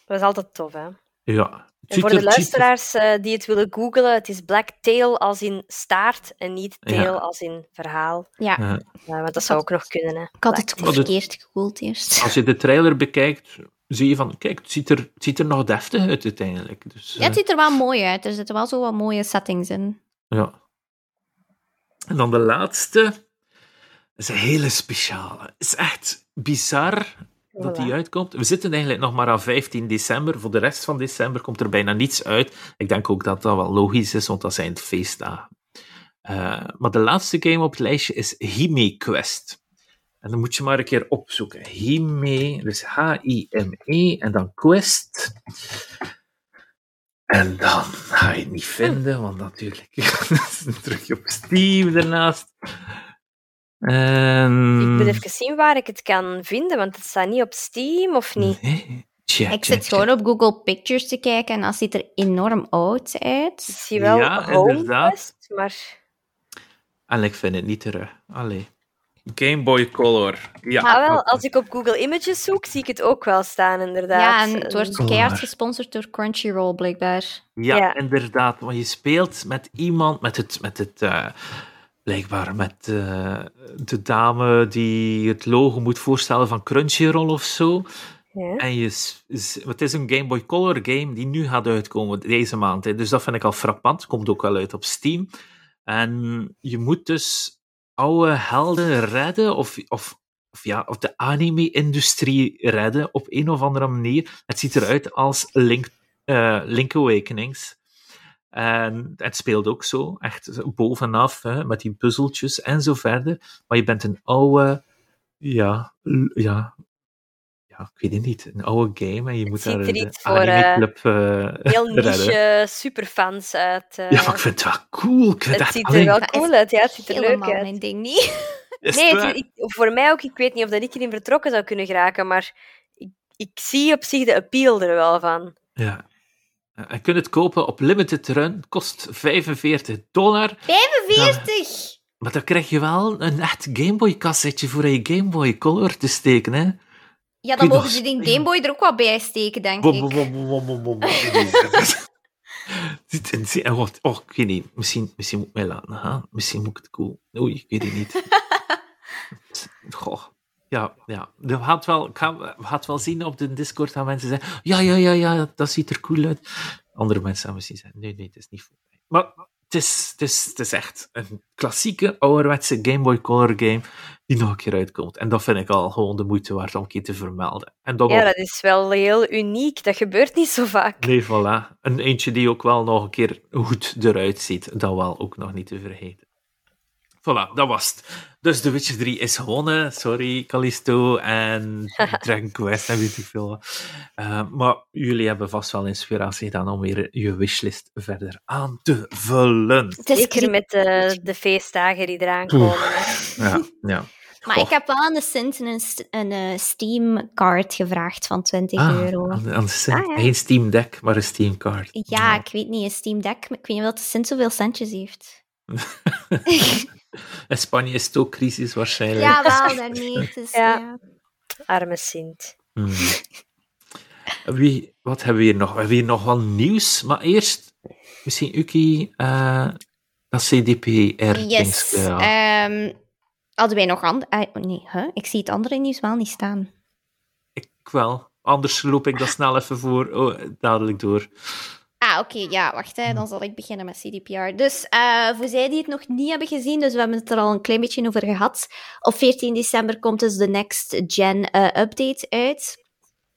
Dat is altijd tof, hè? Ja. En voor de er- er- luisteraars eh, die het willen googlen, het is Black Tail als in staart en niet tail Ja. als in verhaal. Ja, Ja. Ja, want dat zou ook nog kunnen, hè? ik had het verkeerd gegoogeld eerst. Als je de trailer bekijkt, zie je van, kijk, het ziet er, het ziet er nog deftig uit uiteindelijk. Dus, Ja, het eh, ziet er wel mooi uit. Er zitten wel zo wat mooie settings in. Ja. En dan de laatste. Dat is een hele speciale. Het is echt bizar dat die uitkomt. We zitten eigenlijk nog maar aan 15 december. Voor de rest van december komt er bijna niets uit. Ik denk ook dat dat wel logisch is, want dat zijn feestdagen. Eh, maar de laatste game op het lijstje is Hime Quest. En dan moet je maar een keer opzoeken. Hime, dus H-I-M-E en dan Quest. En dan ga je het niet vinden, want natuurlijk dat is terug op Steam daarnaast. En... Ik moet even zien waar ik het kan vinden, want het staat niet op Steam of niet. Nee. Check, Ik check, zit gewoon op Google Pictures te kijken en dat ziet er enorm oud Ik uit. zie wel Ja, inderdaad. Maar En ik vind het niet terug. Allee. Game Boy Color. Ja. ah, wel, als ik op Google Images zoek, zie ik het ook wel staan, inderdaad. Ja, en het wordt keihard gesponsord door Crunchyroll, blijkbaar. Ja, Ja. inderdaad. Want je speelt met iemand, met het, met het eh, blijkbaar met eh, de dame die het logo moet voorstellen van Crunchyroll of zo. Ja. En je, het is een Game Boy Color game die nu gaat uitkomen deze maand. Hè. Dus dat vind ik al frappant. Komt ook wel uit op Steam. En je moet dus oude helden redden, of, of, of, ja, of de anime-industrie redden op een of andere manier. Het ziet eruit als Link, eh, Link Awakenings. En het speelt ook zo, echt bovenaf, hè, met die puzzeltjes en zo verder. Maar je bent een oude, ja, ja, ik weet het niet, een oude game en je moet daar er de iets voor, eh, anime-club eh, Heel niche superfans uit. eh, Ja, maar ik vind het wel cool. Ik vind het ziet er wel cool uit, ja, het ziet er leuk Helemaal uit. mijn ding niet. is Nee, het ik, voor mij ook. Ik weet niet of dat ik erin vertrokken zou kunnen geraken, maar ik, ik zie op zich de appeal er wel van. Ja. Je kunt het kopen op limited run, kost 45 dollar. 45? maar dan krijg je wel een echt Gameboy cassetje voor je Game Boy Color te steken, hè. Ja, dan mogen ze die Game Boy er ook wel bij steken, denk ik. oh, ik weet niet. Misschien, misschien moet ik mij laten gaan. Misschien moet ik het cool. Oei, ik weet het niet. Goh. Ja, ja. We gaan wel, ik ga, we gaan het wel zien op de Discord dat mensen zeggen ja, ja, ja, ja, dat ziet er cool uit. Andere mensen gaan misschien zeggen nee, nee, het is niet voor mij. Maar het is, het, is, het is echt een klassieke, ouderwetse Game Boy Color game die nog een keer uitkomt. En dat vind ik al gewoon de moeite waard om een keer te vermelden. En ja, dat is wel heel uniek. Dat gebeurt niet zo vaak. Nee, voilà. Een eentje die ook wel nog een keer goed eruit ziet. Dat wel ook nog niet te vergeten. Voilà, dat was het. Dus The Witcher 3 is gewonnen. Sorry, Callisto en Dragon Quest en weet ik veel. Uh, maar jullie hebben vast wel inspiratie gedaan om weer je wishlist verder aan te vullen. Zeker met de, de feestdagen die eraan komen. Ja, ja. Maar ik heb wel aan de Sint een, een uh, Steam card gevraagd van 20 ah, euro. Aan de, aan de Sint. Ah, Geen Steam Deck, maar een Steam card. Ja, ik weet niet, een Steam Deck. Ik weet niet of de Sint zoveel centjes heeft. In Spanje is het ook crisis waarschijnlijk. Ja, wel, daarmee. Dus, ja. ja. Arme Sint. Hmm. Wie, wat hebben we hier nog? We hebben hier nog wel nieuws, maar eerst misschien Uki, uh, dat CDPR. Yes. Ja. Um, hadden wij nog andere... Uh, nee, huh? ik zie het andere nieuws wel niet staan. Ik wel. Anders loop ik dat snel even voor, oh, dadelijk door. Ah, oké, ja, wacht, hè. dan zal ik beginnen met CDPR. Dus uh, voor zij die het nog niet hebben gezien, dus we hebben het er al een klein beetje over gehad. Op 14 december komt dus de Next Gen uh, update uit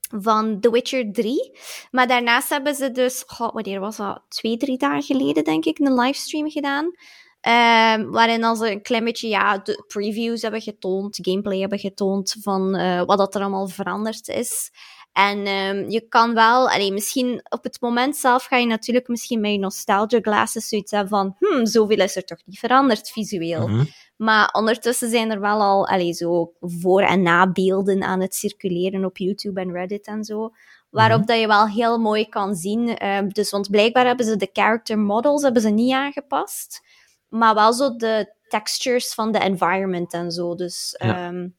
van The Witcher 3. Maar daarnaast hebben ze dus, god, wanneer was dat? Twee, drie dagen geleden, denk ik, een livestream gedaan. Um, waarin dan ze een klein beetje ja, de previews hebben getoond, gameplay hebben getoond van uh, wat dat er allemaal veranderd is. En um, je kan wel, allee, misschien op het moment zelf ga je natuurlijk misschien met je nostalgia glasses zoiets hebben van, hmm, zoveel is er toch niet veranderd visueel. Mm -hmm. Maar ondertussen zijn er wel al allee, zo voor- en nabeelden aan het circuleren op YouTube en Reddit en zo. Waarop mm -hmm. dat je wel heel mooi kan zien. Um, dus, want blijkbaar hebben ze de character models hebben ze niet aangepast. Maar wel zo de textures van de environment en zo. Dus ja. um,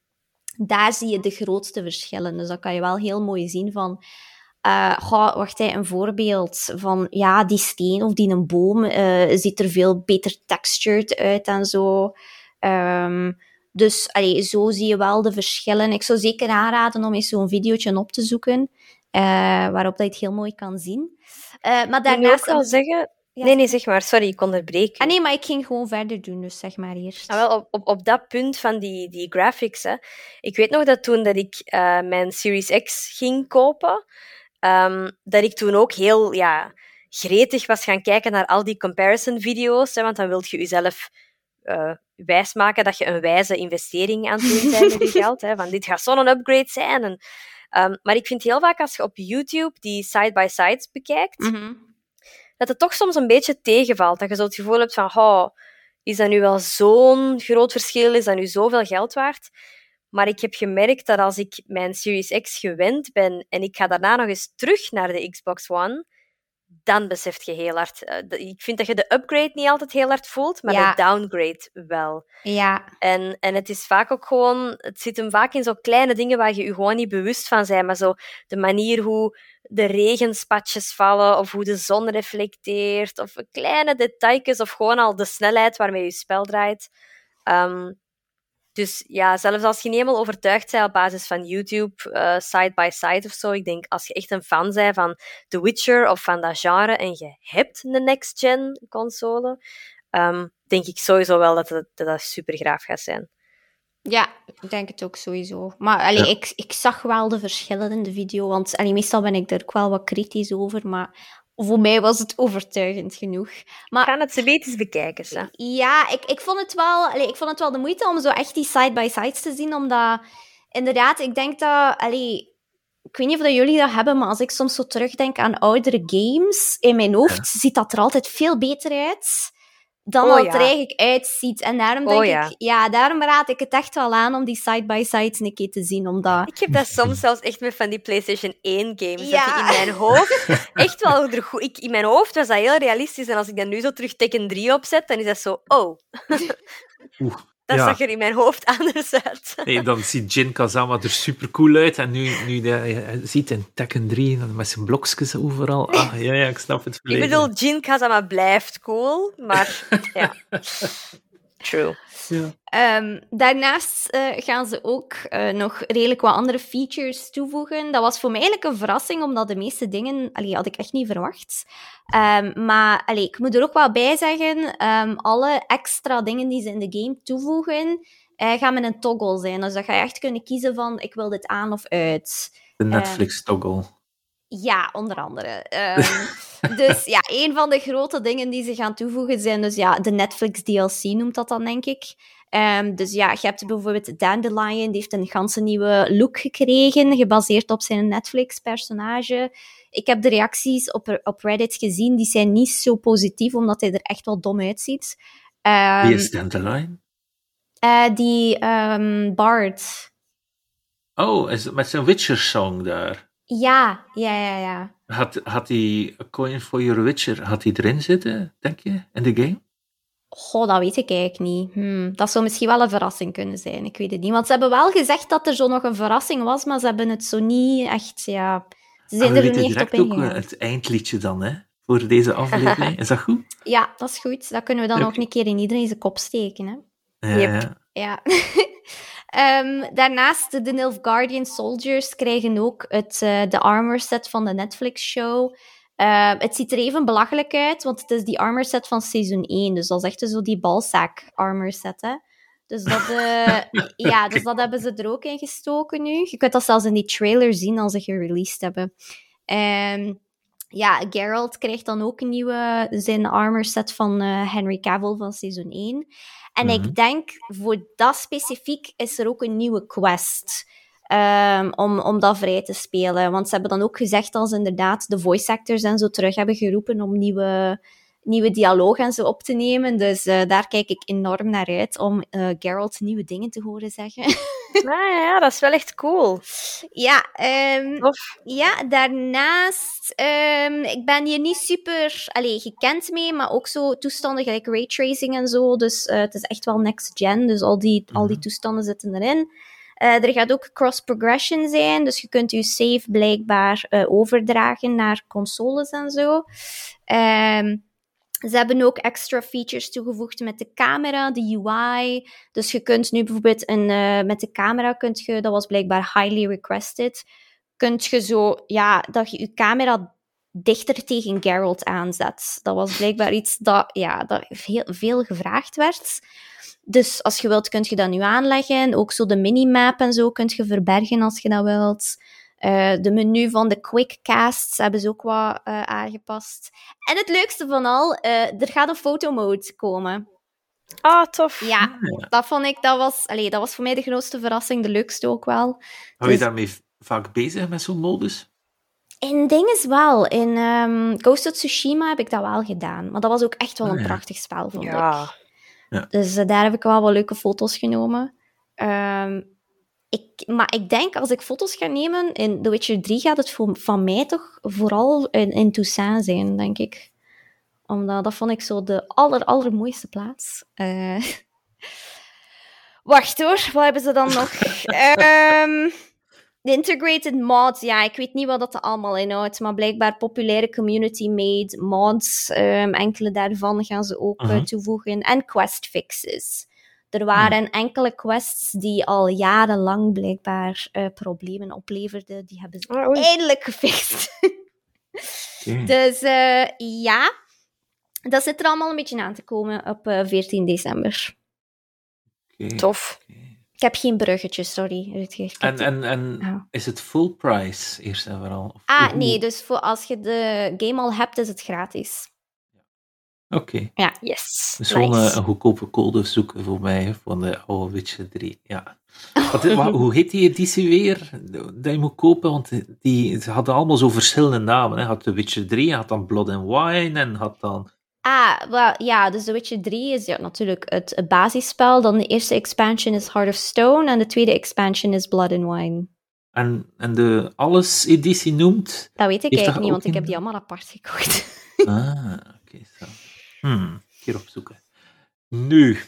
daar zie je de grootste verschillen. Dus dat kan je wel heel mooi zien van... Uh, goh, wacht, een voorbeeld van ja, die steen of die een boom uh, ziet er veel beter textured uit en zo. Um, dus allee, zo zie je wel de verschillen. Ik zou zeker aanraden om eens zo'n videootje op te zoeken, uh, waarop dat je het heel mooi kan zien. maar daarnaast... Ik zeggen, ja. Nee, nee, zeg maar. Sorry, ik onderbreek. Ah, nee, maar ik ging gewoon verder doen, dus zeg maar eerst. Ah, wel, op, op, op dat punt van die, die graphics, hè. Ik weet nog dat toen dat ik uh, mijn Series X ging kopen, um, dat ik toen ook heel ja, gretig was gaan kijken naar al die comparison-video's, hè, want dan wil je jezelf uh, wijsmaken dat je een wijze investering aan het doen bent met je geld. Hè, van dit gaat zo'n upgrade zijn. En, um, maar ik vind heel vaak als je op YouTube die side-by-sides bekijkt, mm -hmm dat het toch soms een beetje tegenvalt. Dat je zo het gevoel hebt van, oh, is dat nu wel zo'n groot verschil? Is dat nu zoveel geld waard? Maar ik heb gemerkt dat als ik mijn Series X gewend ben en ik ga daarna nog eens terug naar de Xbox One, dan beseft je heel hard. Uh, ik vind dat je de upgrade niet altijd heel hard voelt, maar ja. de downgrade wel. Ja. En, en het is vaak ook gewoon, het zit hem vaak in zo kleine dingen waar je je gewoon niet bewust van bent, maar zo de manier hoe de regenspatjes vallen, of hoe de zon reflecteert, of kleine detailjes, of gewoon al de snelheid waarmee je spel draait. Um, dus ja, zelfs als je niet helemaal overtuigd bent op basis van YouTube, uh, side by side of zo, ik denk als je echt een fan bent van The Witcher of van dat genre en je hebt een next-gen console, um, denk ik sowieso wel dat dat, dat super gaat zijn. Ja, ik denk het ook sowieso. Maar allee, ja. ik, ik zag wel de verschillen in de video, want allee, meestal ben ik er ook wel wat kritisch over, maar voor mij was het overtuigend genoeg. Maar, We gaan het eens bekijken. Zo. Ja, ik, ik, vond het wel, allee, ik vond het wel de moeite om zo echt die side-by-sides te zien, omdat inderdaad, ik denk dat... Allee, ik weet niet of dat jullie dat hebben, maar als ik soms zo terugdenk aan oudere games, in mijn hoofd ja. ziet dat er altijd veel beter uit. Dan Oh, al ja. er eigenlijk uitziet. En daarom Oh, denk ja. ik, ja, daarom raad ik het echt wel aan om die side-by-sides een keer te zien, omdat... Ik heb dat soms zelfs echt met van die PlayStation 1 games. Ja. Dat in mijn hoofd echt wel er goed. Ik, in mijn hoofd was dat heel realistisch. En als ik dan nu zo terug Tekken 3 opzet, dan is dat zo. Oh, Oeh, dat ja. zag er in mijn hoofd anders uit. Nee, dan ziet Jin Kazama er super cool uit. En nu, nu je ziet in Tekken 3 dan met zijn blokjes overal. Ah, ja, ja, ik snap het Ik volledig. bedoel, Jin Kazama blijft cool, maar ja. True. Ja. Ehm, daarnaast eh, gaan ze ook eh, nog redelijk wat andere features toevoegen. Dat was voor mij eigenlijk een verrassing, omdat de meeste dingen allee, had ik echt niet verwacht. Ehm, maar allee, ik moet er ook wel bij zeggen, ehm, alle extra dingen die ze in de game toevoegen, eh, gaan met een toggle zijn. Dus dat ga je echt kunnen kiezen van, ik wil dit aan of uit. De Netflix-toggle. Ja, onder andere. Dus ja, een van de grote dingen die ze gaan toevoegen zijn dus ja, de Netflix DLC noemt dat dan, denk ik. Ehm, dus ja, je hebt bijvoorbeeld Dandelion, die heeft een ganse nieuwe look gekregen, gebaseerd op zijn Netflix-personage. Ik heb de reacties op, op Reddit gezien, die zijn niet zo positief, omdat hij er echt wel dom uitziet. Ehm, Wie is Dandelion? eh, die ehm, Bard. Oh, is het met zijn Witcher-song daar? Ja, ja, ja, ja. Had, had die Coin for Your Witcher, had die erin zitten, denk je, in de game? Goh, dat weet ik eigenlijk niet. Hmm, dat zou misschien wel een verrassing kunnen zijn. Ik weet het niet. Want ze hebben wel gezegd dat er zo nog een verrassing was, maar ze hebben het zo niet echt, ja... Ze zijn Ah, we er niet echt op ook ingegaan. eh, het eindliedje dan, hè? Voor deze aflevering. Is dat goed? Ja, dat is goed. Dat kunnen we dan ook een keer in iedereen zijn kop steken, hè. Ja, Yep. ja. Ehm, daarnaast, de Nilfgaardian Soldiers krijgen ook het, eh, de armor set van de Netflix-show. Eh, het ziet er even belachelijk uit, want het is die armor set van seizoen 1. Dus dat is echt zo die balzaak armor set, hè. Dus dat, eh, ja, dus dat hebben ze er ook in gestoken nu. Je kunt dat zelfs in die trailer zien als ze gereleased hebben. Ehm, ja, Geralt krijgt dan ook een nieuwe, zijn armor set van eh, Henry Cavill van seizoen 1. En Mhm. ik denk, voor dat specifiek is er ook een nieuwe quest. ehm, om, om dat vrij te spelen. Want ze hebben dan ook gezegd dat ze inderdaad de voice actors en zo terug hebben geroepen om nieuwe, nieuwe dialoog en zo op te nemen. Dus eh, daar kijk ik enorm naar uit om eh, Geralt nieuwe dingen te horen zeggen. Ah, ja, dat is wel echt cool. ja, ehm, Tof. ja, daarnaast, ehm, ik ben hier niet super allee, gekend mee, maar ook zo toestanden gelijk raytracing en zo. Dus eh, het is echt wel next gen, dus al die, al die Mhm. toestanden zitten erin. Eh, er gaat ook cross-progression zijn, dus je kunt je save blijkbaar eh, overdragen naar consoles en zo. Ehm, ze hebben ook extra features toegevoegd met de camera, de UI. Dus je kunt nu bijvoorbeeld een, eh, met de camera, kunt je, dat was blijkbaar highly requested, kunt je zo, ja, dat je je camera dichter tegen Geralt aanzet. Dat was blijkbaar iets dat, ja, dat veel, veel gevraagd werd. Dus als je wilt, kun je dat nu aanleggen. Ook zo de minimap en zo kun je verbergen als je dat wilt. Eh, de menu van de quickcasts hebben ze ook wat eh, aangepast. En het leukste van al, eh, er gaat een fotomode komen. Ah, tof. Ja, dat vond ik, dat was, allee, dat was voor mij de grootste verrassing, de leukste ook wel. Hou je Dus- daarmee vaak bezig met zo'n modus? In ding is wel, in ehm, Ghost of Tsushima heb ik dat wel gedaan. Maar dat was ook echt wel Ah, een ja. prachtig spel, vond ik. Ja. Dus daar heb ik wel wat leuke foto's genomen. Ehm, ik, maar ik denk, als ik foto's ga nemen, in The Witcher 3 gaat het voor, van mij toch vooral in, in Toussaint zijn, denk ik. Omdat dat vond ik zo de aller, allermooiste plaats. Eh, Wacht hoor, wat hebben ze dan nog? Ehm, de integrated mods, ja, ik weet niet wat dat allemaal inhoudt, maar blijkbaar populaire community-made mods. ehm, enkele daarvan gaan ze ook eh, Mhm. toevoegen. En quest fixes. Er waren enkele quests die al jarenlang blijkbaar eh, problemen opleverden. Die hebben ze Ah, eindelijk gefixt. Dus eh, ja, dat zit er allemaal een beetje aan te komen op eh, 14 december. Oké. Tof. Ik heb geen bruggetje, sorry. Rutger. En, en, en Ja. is het full price, eerst en vooral? Of Ah, hoe- nee, dus voor als je de game al hebt, is het gratis. Oké. Yes. Dus gewoon eh, een goedkope code zoeken voor mij van de oude Witcher 3. Ja. Wat, wa- hoe heet die editie weer dat je moet kopen? Want die, ze hadden allemaal zo verschillende namen. Hè. Had de Witcher 3, had dan Blood and Wine en had dan Ah, well, ja, dus The Witcher 3 is ja, natuurlijk het, het basisspel. Dan de eerste expansion is Heart of Stone en de tweede expansion is Blood and Wine. En, en de alles-editie noemt? Dat weet ik eigenlijk niet, want ik heb die allemaal apart gekocht. ah, oké. zo. Hmm, hier opzoeken. Nu,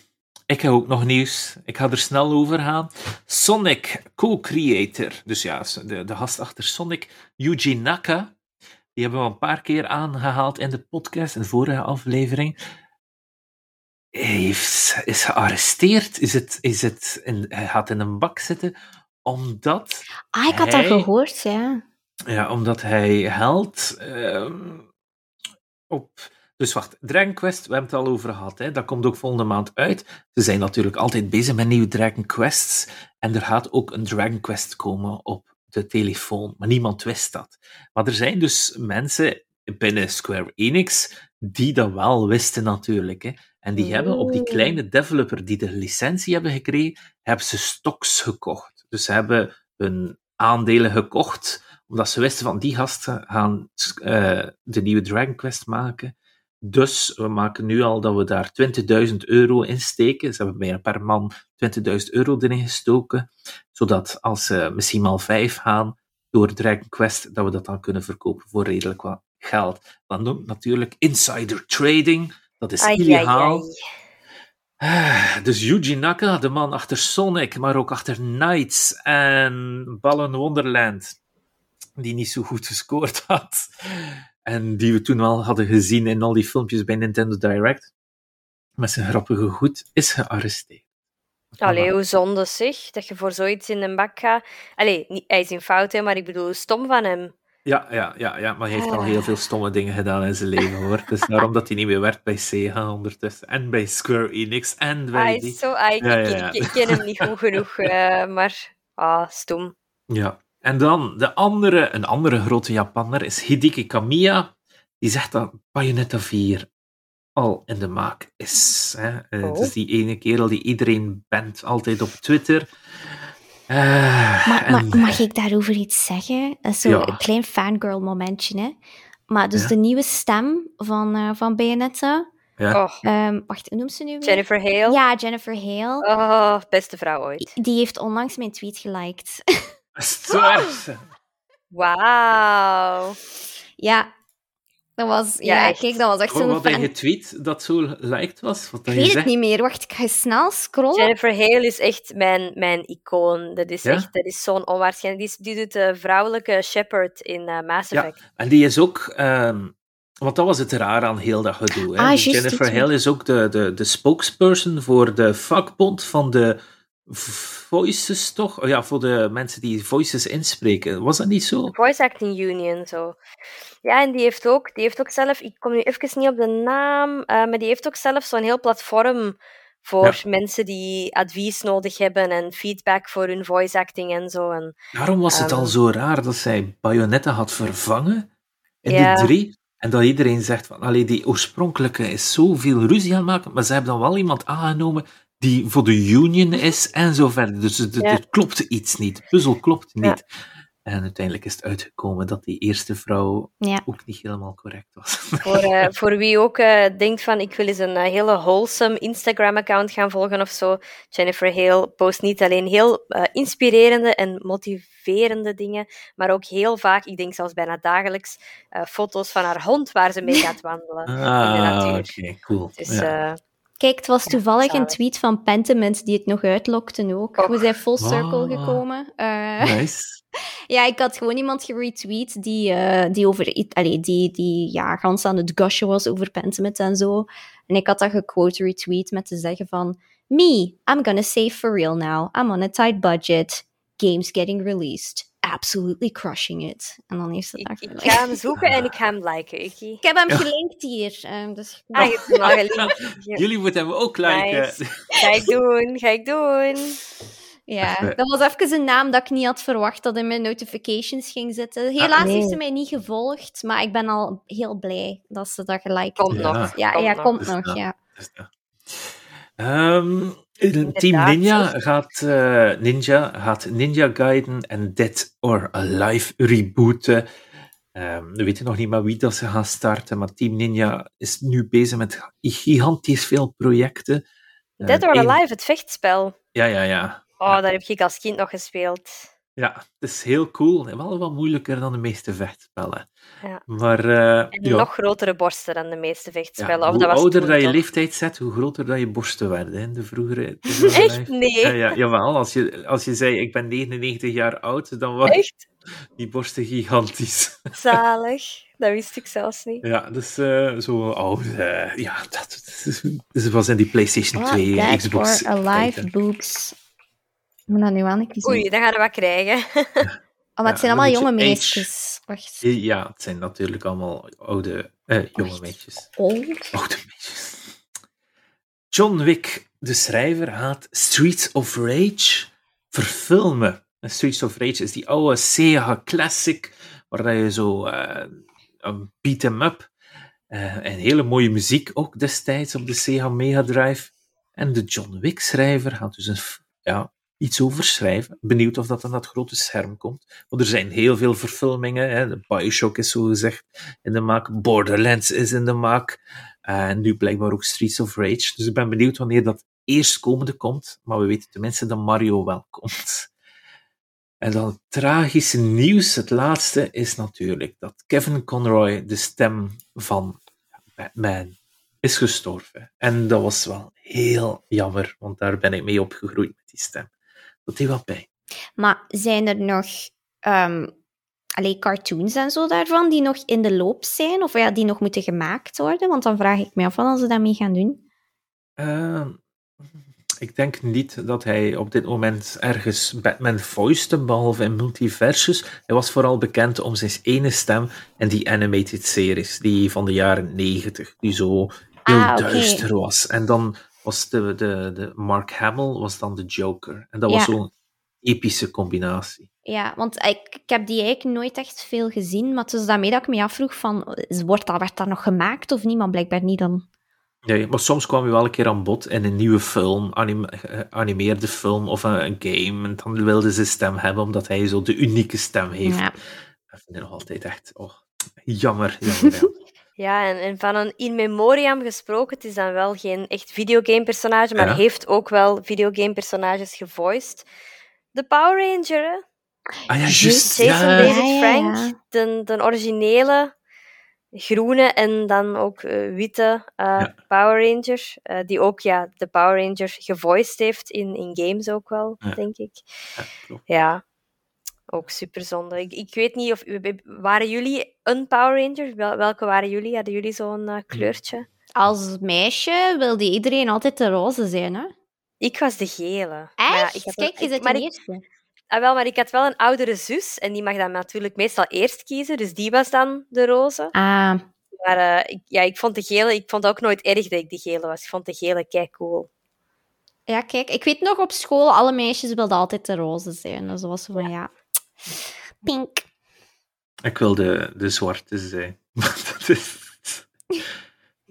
ik heb ook nog nieuws. Ik ga er snel over gaan. Sonic co-creator, dus ja, de, de gast achter Sonic, Yuji Naka, die hebben we al een paar keer aangehaald in de podcast, in de vorige aflevering. Heeft, is gearresteerd. Is het, is het in, hij gaat in een bak zitten omdat. Ah, ik had hij, dat gehoord, ja. Ja, omdat hij geld ehm, op. Dus wacht, Dragon Quest, we hebben het al over gehad. Hè? Dat komt ook volgende maand uit. Ze zijn natuurlijk altijd bezig met nieuwe Dragon Quests. En er gaat ook een Dragon Quest komen op de telefoon. Maar niemand wist dat. Maar er zijn dus mensen binnen Square Enix die dat wel wisten natuurlijk. Hè? En die hebben op die kleine developer die de licentie hebben gekregen, hebben ze stocks gekocht. Dus ze hebben hun aandelen gekocht, omdat ze wisten van die gasten gaan uh, de nieuwe Dragon Quest maken. Dus we maken nu al dat we daar 20.000 euro in steken. Ze hebben bijna per man 20.000 euro erin gestoken. Zodat als ze misschien mal vijf gaan door Dragon Quest, dat we dat dan kunnen verkopen voor redelijk wat geld. Dan ook natuurlijk insider trading. Dat is Ai, illegaal. ai, ai. Dus Yuji Naka, de man achter Sonic, maar ook achter Knights en Ballen Wonderland, die niet zo goed gescoord had. En die we toen al hadden gezien in al die filmpjes bij Nintendo Direct. Met zijn grappige goed, is gearresteerd. Allee, hoe zonde zeg, dat je voor zoiets in de bak gaat. Allee, niet, hij is in fout, hè, maar ik bedoel, stom van hem. Ja, ja, ja, ja, maar hij heeft al heel veel stomme dingen gedaan in zijn leven, hoor. Dus daarom dat hij niet meer werkt bij Sega ondertussen. En bij Square Enix en bij Hij die... is zo, ah, ik, Ja, ik- ja, ja. ik- ik ken hem niet goed genoeg, eh, maar ah, stom. Ja. En dan de andere, een andere grote Japanner is Hideki Kamiya. Die zegt dat Bayonetta 4 al in de maak is. Hè. Eh, Oh. Het is die ene kerel die iedereen bent, altijd op Twitter. Eh, Maar, en- maar mag ik daarover iets zeggen? Dat is zo Ja. een klein fangirl momentje, hè. Maar dus Ja. de nieuwe stem van, eh van Bayonetta... Ja. Oh, ehm, wacht, hoe noemt ze nu weer? Jennifer Hale. Ja, Jennifer Hale. Oh, beste vrouw ooit. Die heeft onlangs mijn tweet geliked. Waar? Wauw. ja, dat was... Ja, Ja, echt. kijk, dat was echt Wat zo'n had hij fan... getweet dat zo lijkt was? Wat Ik weet het zegt? niet meer. Wacht, ik ga snel scrollen. Jennifer Hale is echt mijn, mijn icoon. Dat is Ja? echt, dat is zo'n onwaarschijnlijk. Die, doet de vrouwelijke Shepard in eh, Mass Ja. Effect. En die is ook... ehm, want dat was het raar aan heel dat gedoe. Hè? Ah, juist, Jennifer Hale is ook de, de, de spokesperson voor de vakbond van de voices, toch? Oh ja, voor de mensen die voices inspreken. Was dat niet zo? Voice Acting Union, zo. Ja, en die heeft ook, die heeft ook zelf, ik kom nu even niet op de naam, eh, maar die heeft ook zelf zo'n heel platform voor mensen die advies nodig hebben en feedback voor hun voice acting en zo. En, Daarom was het Ehm. al zo raar dat zij Bayonetta had vervangen in Ja. die drie. En dat iedereen zegt van, allee, die oorspronkelijke is zoveel ruzie aan het maken, maar ze hebben dan wel iemand aangenomen die voor de Union is en zo verder. Dus het, Ja. het klopte iets niet. De puzzel klopt Ja. niet. En uiteindelijk is het uitgekomen dat die eerste vrouw Ja. ook niet helemaal correct was. voor, eh, voor wie ook eh, denkt van, ik wil eens een eh, hele wholesome Instagram-account gaan volgen of zo. Jennifer Hale post niet alleen heel inspirerende en motiverende dingen, maar ook heel vaak, ik denk zelfs bijna dagelijks, foto's van haar hond waar ze mee gaat wandelen Ah, oké, cool. Dus Ja. Kijk, het was toevallig een tweet van Pentiment die het nog uitlokte ook. Och. We zijn full circle Ah. gekomen. Eh, Nice. Ja, ik had gewoon iemand geretweet die, eh, die over iets, allee, die, die ja, gans aan het gushen was over Pentiment en zo. En ik had dat gequote retweet met te zeggen van Me, I'm gonna save for real now. I'm on a tight budget. Games getting released. Absolutely crushing it. En dan heeft ze ik, ga hem zoeken en ik ga hem liken. Ik, Ik heb hem Ja. gelinkt hier. ehm, dus... ah, je hebt hem al gelinkt. Ja. Jullie moeten hem ook liken. Nice. Ga ik doen, ga ik doen. Ja, Even- dat was even een naam dat ik niet had verwacht dat in mijn notifications ging zitten. Helaas nee. heeft ze mij niet gevolgd, maar ik ben al heel blij dat ze dat geliked Komt Ja. nog. Ja, komt ja, nog. komt Dus nog, ja. Dus, ja. Ehm, Team Inderdaad, Ninja gaat, eh, Ninja gaat Ninja Gaiden en Dead or Alive rebooten. Um, we weten nog niet met wie dat ze gaan starten, maar Team Ninja is nu bezig met gigantisch veel projecten. Dead or Alive, het vechtspel. Ja, ja, ja. Oh, ja. daar heb ik als kind nog gespeeld. Ja, het is heel cool. Wel wat moeilijker dan de meeste vechtspellen. Ja. Maar, uh, en nog grotere borsten dan de meeste vechtspellen. Ja, of hoe dat was ouder dat je toch? leeftijd zet, hoe groter dat je borsten werden. In de vroegere... Echt? Nee. Ja, ja, jawel, als je, als je zei, ik ben 99 jaar oud, dan waren Echt? die borsten gigantisch. Zalig. Dat wist ik zelfs niet. Ja, dus uh, zo oud. Uh, ja, dat, dat, dat, was in die PlayStation 2, oh, Xbox. Alive boobs. Ik moet dat nu aan kiezen. Oei, dan gaan we wat krijgen. Oh, maar het zijn Ja, allemaal jonge meisjes. Wacht. Ja, het zijn natuurlijk allemaal oude, eh, jonge Wacht. meisjes. Old? Oude meisjes. John Wick, de schrijver, gaat Streets of Rage verfilmen. En Streets of Rage is die oude Sega Classic, waar je zo eh, een beat 'em up eh, en hele mooie muziek ook destijds op de Sega Mega Drive. En de John Wick schrijver gaat dus een, ja, iets over schrijven. Benieuwd of dat aan dat grote scherm komt. Want er zijn heel veel verfilmingen. Hè. Bioshock is zo gezegd in de maak. Borderlands is in de maak. En nu blijkbaar ook Streets of Rage. Dus ik ben benieuwd wanneer dat eerstkomende komt. Maar we weten tenminste dat Mario wel komt. En dan het tragische nieuws, het laatste, is natuurlijk dat Kevin Conroy, de stem van Batman, is gestorven. En dat was wel heel jammer, want daar ben ik mee opgegroeid met die stem. Dat deed wel pijn. Maar zijn er nog ehm allee, cartoons en zo daarvan die nog in de loop zijn? Of ja, die nog moeten gemaakt worden? Want dan vraag ik me af wat ze daarmee gaan doen. Uh, ik denk niet dat hij op dit moment ergens Batman voiced, behalve in multiversus. Hij was vooral bekend om zijn ene stem in die animated series, die van de jaren 90, die zo heel Ah, duister was. En dan was de, de, de Mark Hamill was dan de Joker. En dat was zo'n epische combinatie. Ja, want ik, ik heb die eigenlijk nooit echt veel gezien. Maar het is daarmee dat ik me afvroeg van, wordt dat, werd dat nog gemaakt of niet? Maar blijkbaar niet dan. Nee, maar soms kwam hij wel een keer aan bod in een nieuwe film, anim, geanimeerde film of een, een game. En dan wilde ze stem hebben, omdat hij zo de unieke stem heeft. Ja. Dat vind ik nog altijd echt oh, jammer. jammer, jammer. Ja, en, en van een in memoriam gesproken, het is dan wel geen echt videogame-personage, maar Ja. heeft ook wel videogame-personages gevoiced. De Power Ranger, hè? Ah ja, Juist. Jason Ja, David ja, Frank, ja. De, de originele groene en dan ook eh, witte eh, Ja. Power Ranger, eh, die ook ja, de Power Ranger gevoiced heeft in, in games ook wel, Ja. denk ik. ja, klopt. Ja, ook super zonde. Ik, ik weet niet of waren jullie een Power Ranger? Wel, welke waren jullie? Hadden jullie zo'n eh, kleurtje? Als meisje wilde iedereen altijd de roze zijn, hè? Ik was de gele. Echt? Ja, ik Kijk, je ik- zit maar de ik- eerste. Ah, wel, maar ik had wel een oudere zus en die mag dan natuurlijk meestal eerst kiezen, dus die was dan de roze. Ah, Maar eh, ik, ja, ik vond de gele, ik vond ook nooit erg dat ik de gele was. Ik vond de gele kei cool. ja, kijk. Ik weet nog op school, alle meisjes wilden altijd de roze zijn. Dus was van, ja... Pink. Ik wil de, de zwarte zijn. dat is...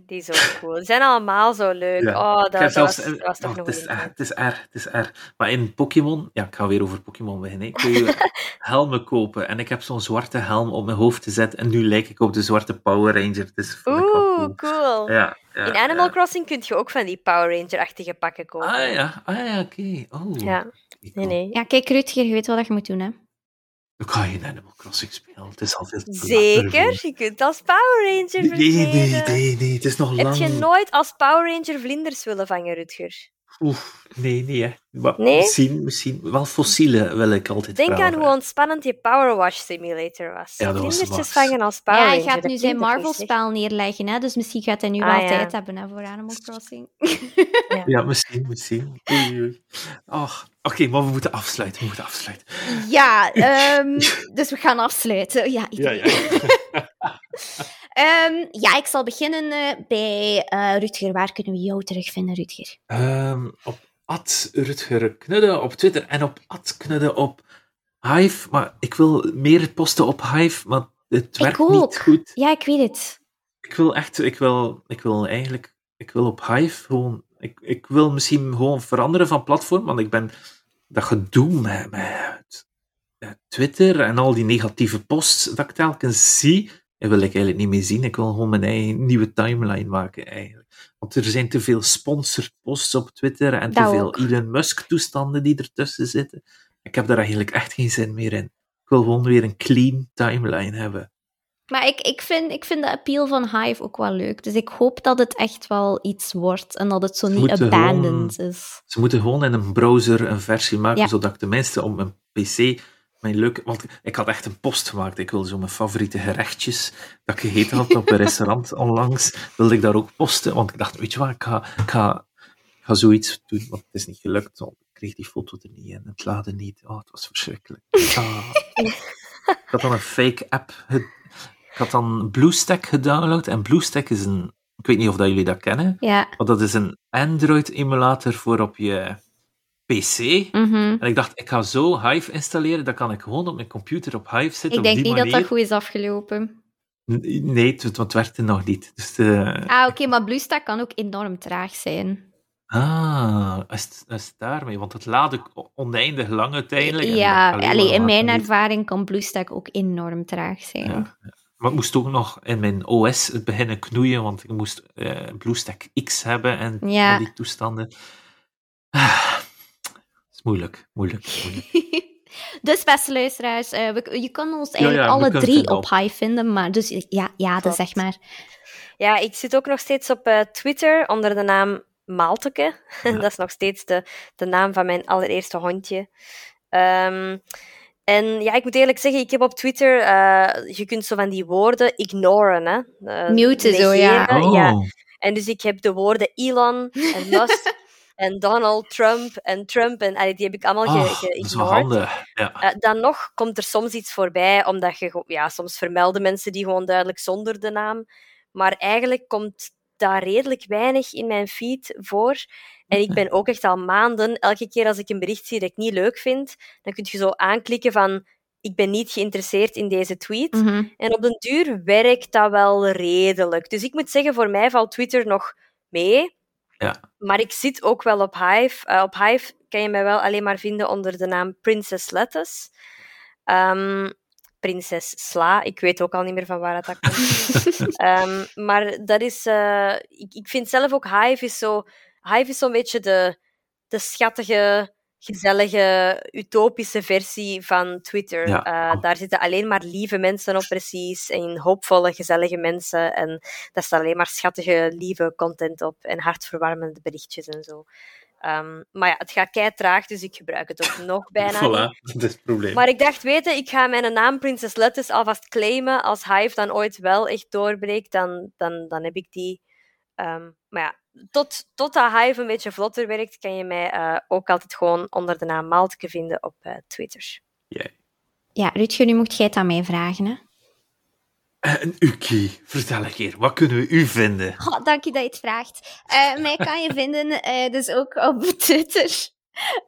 Die is ook cool. Ze zijn allemaal zo leuk. Ja. Oh, dat, Ik was, zelfs- dat was toch oh, nog het, is erg, tijd. het is erg, het is erg. Maar in Pokémon, ja, ik ga weer over Pokémon beginnen. Kun je helmen kopen en ik heb zo'n zwarte helm op mijn hoofd gezet en nu lijk ik op de zwarte Power Ranger. Dus ik wel Oeh, cool. cool. Ja, ja, In Animal ja. Crossing kun je ook van die Power Ranger-achtige pakken kopen. Ah ja, ah, ja oké. Oh. Ja, nee, nee. Ja, kijk, Rutger, je weet wat je moet doen, hè? Dan kan je in Animal Crossing spelen. Het is altijd Zeker, je kunt als Power Ranger Nee, nee, verkleden. nee, nee, het is nog Heb lang. je nooit als Power Ranger vlinders willen vangen, Rutger? Oeh, nee, nee, hè. Maar Nee? Misschien, misschien. Wel fossielen wil ik altijd Denk aan hoe ontspannend je Power Wash Simulator was. Ja, Vlindertjes vangen als Power ja, hij gaat nu zijn? Marvel-spel neerleggen, hè? Dus misschien gaat hij nu Ah, wel ja. tijd hebben hè, voor Animal Crossing. Ja, misschien, misschien. Oei, Oké, maar we moeten afsluiten. We moeten afsluiten. ja, ehm, dus we gaan afsluiten. Ja, Ja, ja. Ehm, ja, ik zal beginnen eh, bij eh, Rutger. Waar kunnen we jou terugvinden, Rutger? Ehm, op Ad Rutger Knudde op Twitter en op Ad Knudde op Hive. Maar ik wil meer posten op Hive, maar het werkt niet goed. Ja, ik weet het. Ik wil echt, ik wil, ik wil eigenlijk, ik wil op Hive gewoon, ik, ik wil misschien gewoon veranderen van platform, want ik ben dat gedoe met, met Twitter en al die negatieve posts dat ik telkens zie, wil ik eigenlijk niet meer zien. Ik wil gewoon mijn eigen nieuwe timeline maken, eigenlijk. Want er zijn te veel sponsored posts op Twitter en te veel Elon Musk-toestanden die ertussen zitten. Ik heb daar eigenlijk echt geen zin meer in. Ik wil gewoon weer een clean timeline hebben. Maar ik, ik, vind, ik vind de appeal van Hive ook wel leuk. Dus ik hoop dat het echt wel iets wordt en dat het zo niet abandoned is. Ze moeten gewoon in een browser een versie maken, zodat ik tenminste op mijn PC mijn leuke... Want ik had echt een post gemaakt. Ik wilde zo mijn favoriete gerechtjes dat ik gegeten had op een restaurant onlangs, wilde ik daar ook posten. Want ik dacht, weet je wat, ik ga, ik ga, ik ga zoiets doen, want het is niet gelukt. Want ik kreeg die foto er niet in, het laden niet. Oh, het was verschrikkelijk. Ah. ik had dan een fake app had dan BlueStack gedownload. En BlueStack is een... Ik weet niet of dat jullie dat kennen. Ja. Maar dat is een Android-emulator voor op je PC. Mhm. En ik dacht, ik ga zo Hive installeren. Dan kan ik gewoon op mijn computer op Hive zitten. Ik denk niet dat dat goed is afgelopen. Nee, het, het werkte nog niet. Dus uh... Ah, oké, maar BlueStack kan ook enorm traag zijn. Ah, is, is daarmee? Want het laat oneindig lang uiteindelijk. Ja, allee, in mijn ervaring kan BlueStack ook enorm traag zijn. Ja, ja. Maar ik moest ook nog in mijn OS het beginnen knoeien, want ik moest uh, BlueStack X hebben en al die toestanden. Ah, is moeilijk, moeilijk, moeilijk. dus beste luisteraars, uh, je kan ons eigenlijk alle drie op Hive vinden, maar dus ja, ja dus zeg maar. Ja, ik zit ook nog steeds op uh, Twitter onder de naam Maalteke. dat is nog steeds de, de naam van mijn allereerste hondje. Um, en ja, ik moet eerlijk zeggen, ik heb op Twitter, uh, je kunt zo van die woorden ignoren. Hè? Uh, Muten zo, ja. Oh. ja. En dus ik heb de woorden Elon en Musk en Donald Trump en Trump en allee, die heb ik allemaal oh, geïgnoreerd. Ja. Uh, dan nog komt er soms iets voorbij, omdat je, ja, soms vermelden mensen die gewoon duidelijk zonder de naam. Maar eigenlijk komt daar redelijk weinig in mijn feed voor. En ik ben ook echt al maanden, elke keer als ik een bericht zie dat ik niet leuk vind, dan kun je zo aanklikken van ik ben niet geïnteresseerd in deze tweet. Mhm. En op den duur werkt dat wel redelijk. Dus ik moet zeggen, voor mij valt Twitter nog mee. Ja. Maar ik zit ook wel op Hive. Uh, op Hive kan je mij wel alleen maar vinden onder de naam Princess Lettuce. Um, Prinses Sla. Ik weet ook al niet meer van waar dat komt. um, maar dat is... Uh, ik, ik vind zelf ook Hive is zo Hive is zo'n beetje de, de schattige, gezellige, utopische versie van Twitter. Uh, daar zitten alleen maar lieve mensen op, precies. En hoopvolle, gezellige mensen. En daar staat alleen maar schattige, lieve content op. En hartverwarmende berichtjes en zo. Um, maar ja, het gaat kei traag, dus ik gebruik het ook nog bijna voilà, dat is het probleem. Maar ik dacht, weten, ik ga mijn naam Princess Lettuce alvast claimen. Als Hive dan ooit wel echt doorbreekt, dan, dan, dan heb ik die. Um, maar ja, tot, tot dat Hive een beetje vlotter werkt, kan je mij uh, ook altijd gewoon onder de naam Maltke vinden op uh, Twitter. Yeah. Ja, Rutger, nu mocht jij het aan mij vragen, hè? En Uki, vertel een keer, wat kunnen we u vinden? Oh, dank je dat je het vraagt. Uh, mij kan je vinden dus ook op Twitter.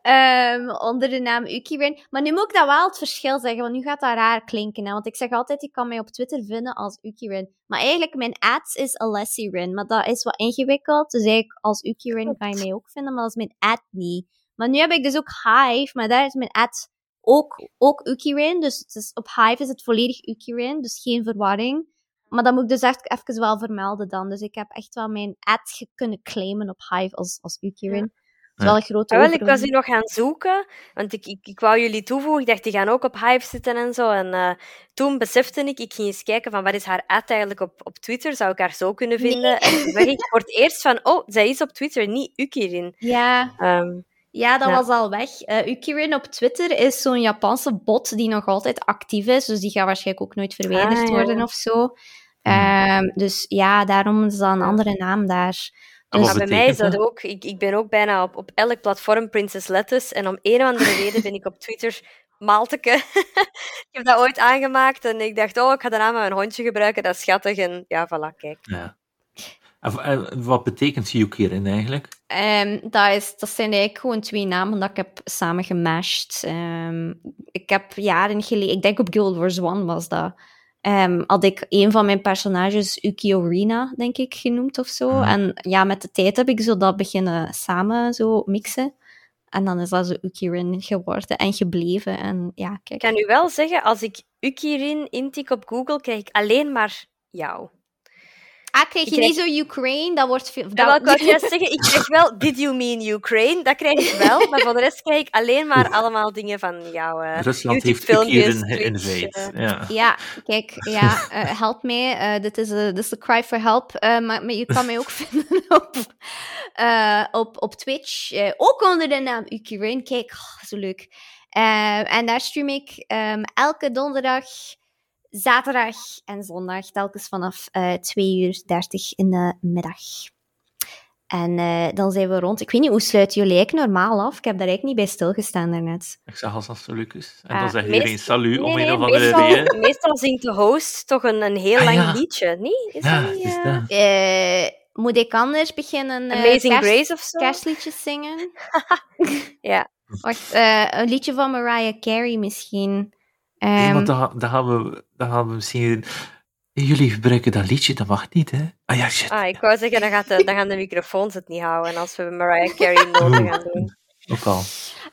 Um, onder de naam Ukirin. Maar nu moet ik dat wel het verschil zeggen, want nu gaat dat raar klinken. Hè? Want ik zeg altijd, je kan mij op Twitter vinden als Ukirin. Maar eigenlijk, mijn ads is Alessirin. Maar dat is wat ingewikkeld. Dus eigenlijk, als Ukirin kan je mij ook vinden, maar dat is mijn ad niet. Maar nu heb ik dus ook Hive, maar daar is mijn ad ook, ook Ukirin. Dus het is, op Hive is het volledig Ukirin, dus geen verwarring. Maar dat moet ik dus echt even wel vermelden dan. Dus ik heb echt wel mijn ad kunnen claimen op Hive als, als Ukirin. is wel een grote ja, wel, Ik was hier nog gaan zoeken, want ik, ik, ik wou jullie toevoegen. Ik dacht, die gaan ook op Hive zitten en zo. En uh, toen besefte ik, ik ging eens kijken van wat is haar ad eigenlijk op, op Twitter. Zou ik haar zo kunnen vinden? Nee. En toen ik voor het eerst van, oh, zij is op Twitter, niet Ukirin. Ja. Um, ja, dat ja. was al weg. Uh, Ukirin op Twitter is zo'n Japanse bot die nog altijd actief is. Dus die gaat waarschijnlijk ook nooit verwijderd ah, ja. worden of zo. Um, dus ja, daarom is dat een andere naam daar. Dus, maar bij mij is dat ook. Ik, ik ben ook bijna op, op elk platform Princess Lettuce. En om een of andere reden ben ik op Twitter Malteke. ik heb dat ooit aangemaakt en ik dacht, oh, ik ga de naam van mijn hondje gebruiken. Dat is schattig. En ja, voilà, kijk. Ja. En wat betekent Yukirin eigenlijk? Um, dat, is, dat zijn eigenlijk gewoon twee namen dat ik heb samen gemashed. Um, ik heb jaren geleden, ik denk op Guild Wars 1 was dat, um, had ik een van mijn personages Ukio Rina, denk ik, genoemd of zo. Mhm. En ja, met de tijd heb ik zo dat beginnen samen zo mixen. En dan is dat zo Ukirin geworden en gebleven. En ja, kijk. Ik kan u wel zeggen, als ik Ukirin intik op Google, krijg ik alleen maar jou. Ah, krijg je niet zo Ukraine? Dat wordt veel... Dat... Ja, ik juist zeggen, ik krijg wel Did you mean Ukraine? Dat krijg ik wel, maar voor de rest krijg ik alleen maar allemaal dingen van jou. Uh, Rusland heeft. Uh, ja. ja, kijk, ja, uh, help mij. dit, is, dit is de cry for help. maar, maar, je kan mij ook vinden op, op, op Twitch. ook onder de naam Ukraine. Kijk, oh, zo leuk. en daar stream ik um, elke donderdag zaterdag en zondag, telkens vanaf uh, 2 uur 30 in de middag. En uh, dan zijn we rond. Ik weet niet, hoe sluit jullie eigenlijk normaal af? Ik heb daar eigenlijk niet bij stilgestaan daarnet. Ik zag als Lucas. En uh, dan zeg je geen salut om een of andere reden. Meestal zingt de host toch een, een heel ah, lang ja. liedje, niet? Is ja, dat niet, is dat. moet ik anders beginnen Amazing kerst, Grace of zo? kerstliedjes zingen? ja. Wacht, een liedje van Mariah Carey misschien. Um, nee, want dan, dan, gaan we, dan gaan we misschien... Jullie gebruiken dat liedje, dat mag niet, hè? Ah ja, shit. Ah, ik wou zeggen, dan, gaat de, dan gaan de microfoons het niet houden als we Mariah Carey nodig gaan doen. Ook al.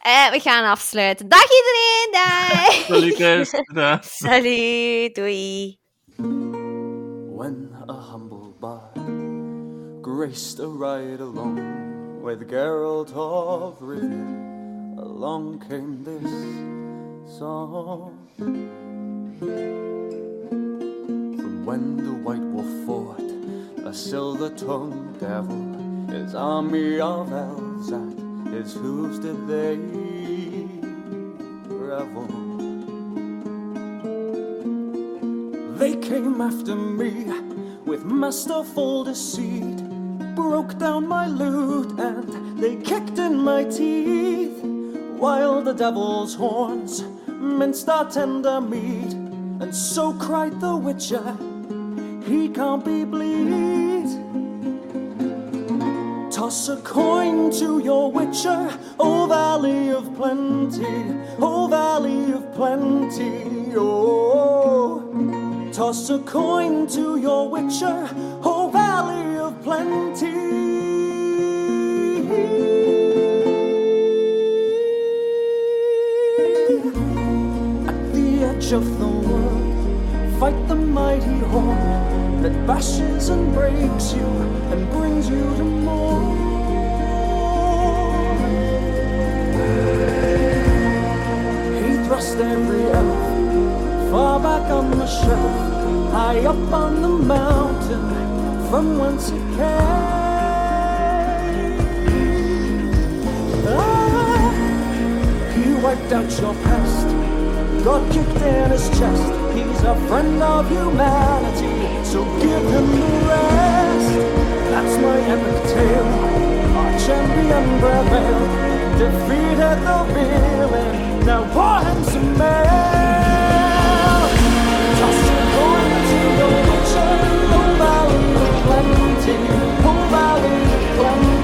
Uh, we gaan afsluiten. Dag iedereen, dag! Salut, dag. Salut, doei. When a humble bard graced a ride along with Geralt of Rivia, along came this song. From when the White Wolf fought a silver-tongued devil, his army of elves at his hooves did they revel. They came after me with masterful deceit, broke down my lute and they kicked in my teeth, while the devil's horns minced our tender meat, and so cried the witcher, he can't be bleed. Toss a coin to your witcher, O Valley of Plenty, O Valley of Plenty, oh. Toss a coin to your witcher, O Valley of Plenty. Mighty horn that bashes and breaks you and brings you to more. He thrust every elf far back on the shelf, high up on the mountain from whence it came. Ah, he wiped out your past got kicked in his chest. He's a friend of humanity, so give him the rest. That's my epic tale. Our champion prevailed, defeated the villain. Now pour him some ale. Toss your coin the witcher, pull out in the plenty, pull out in the plenty.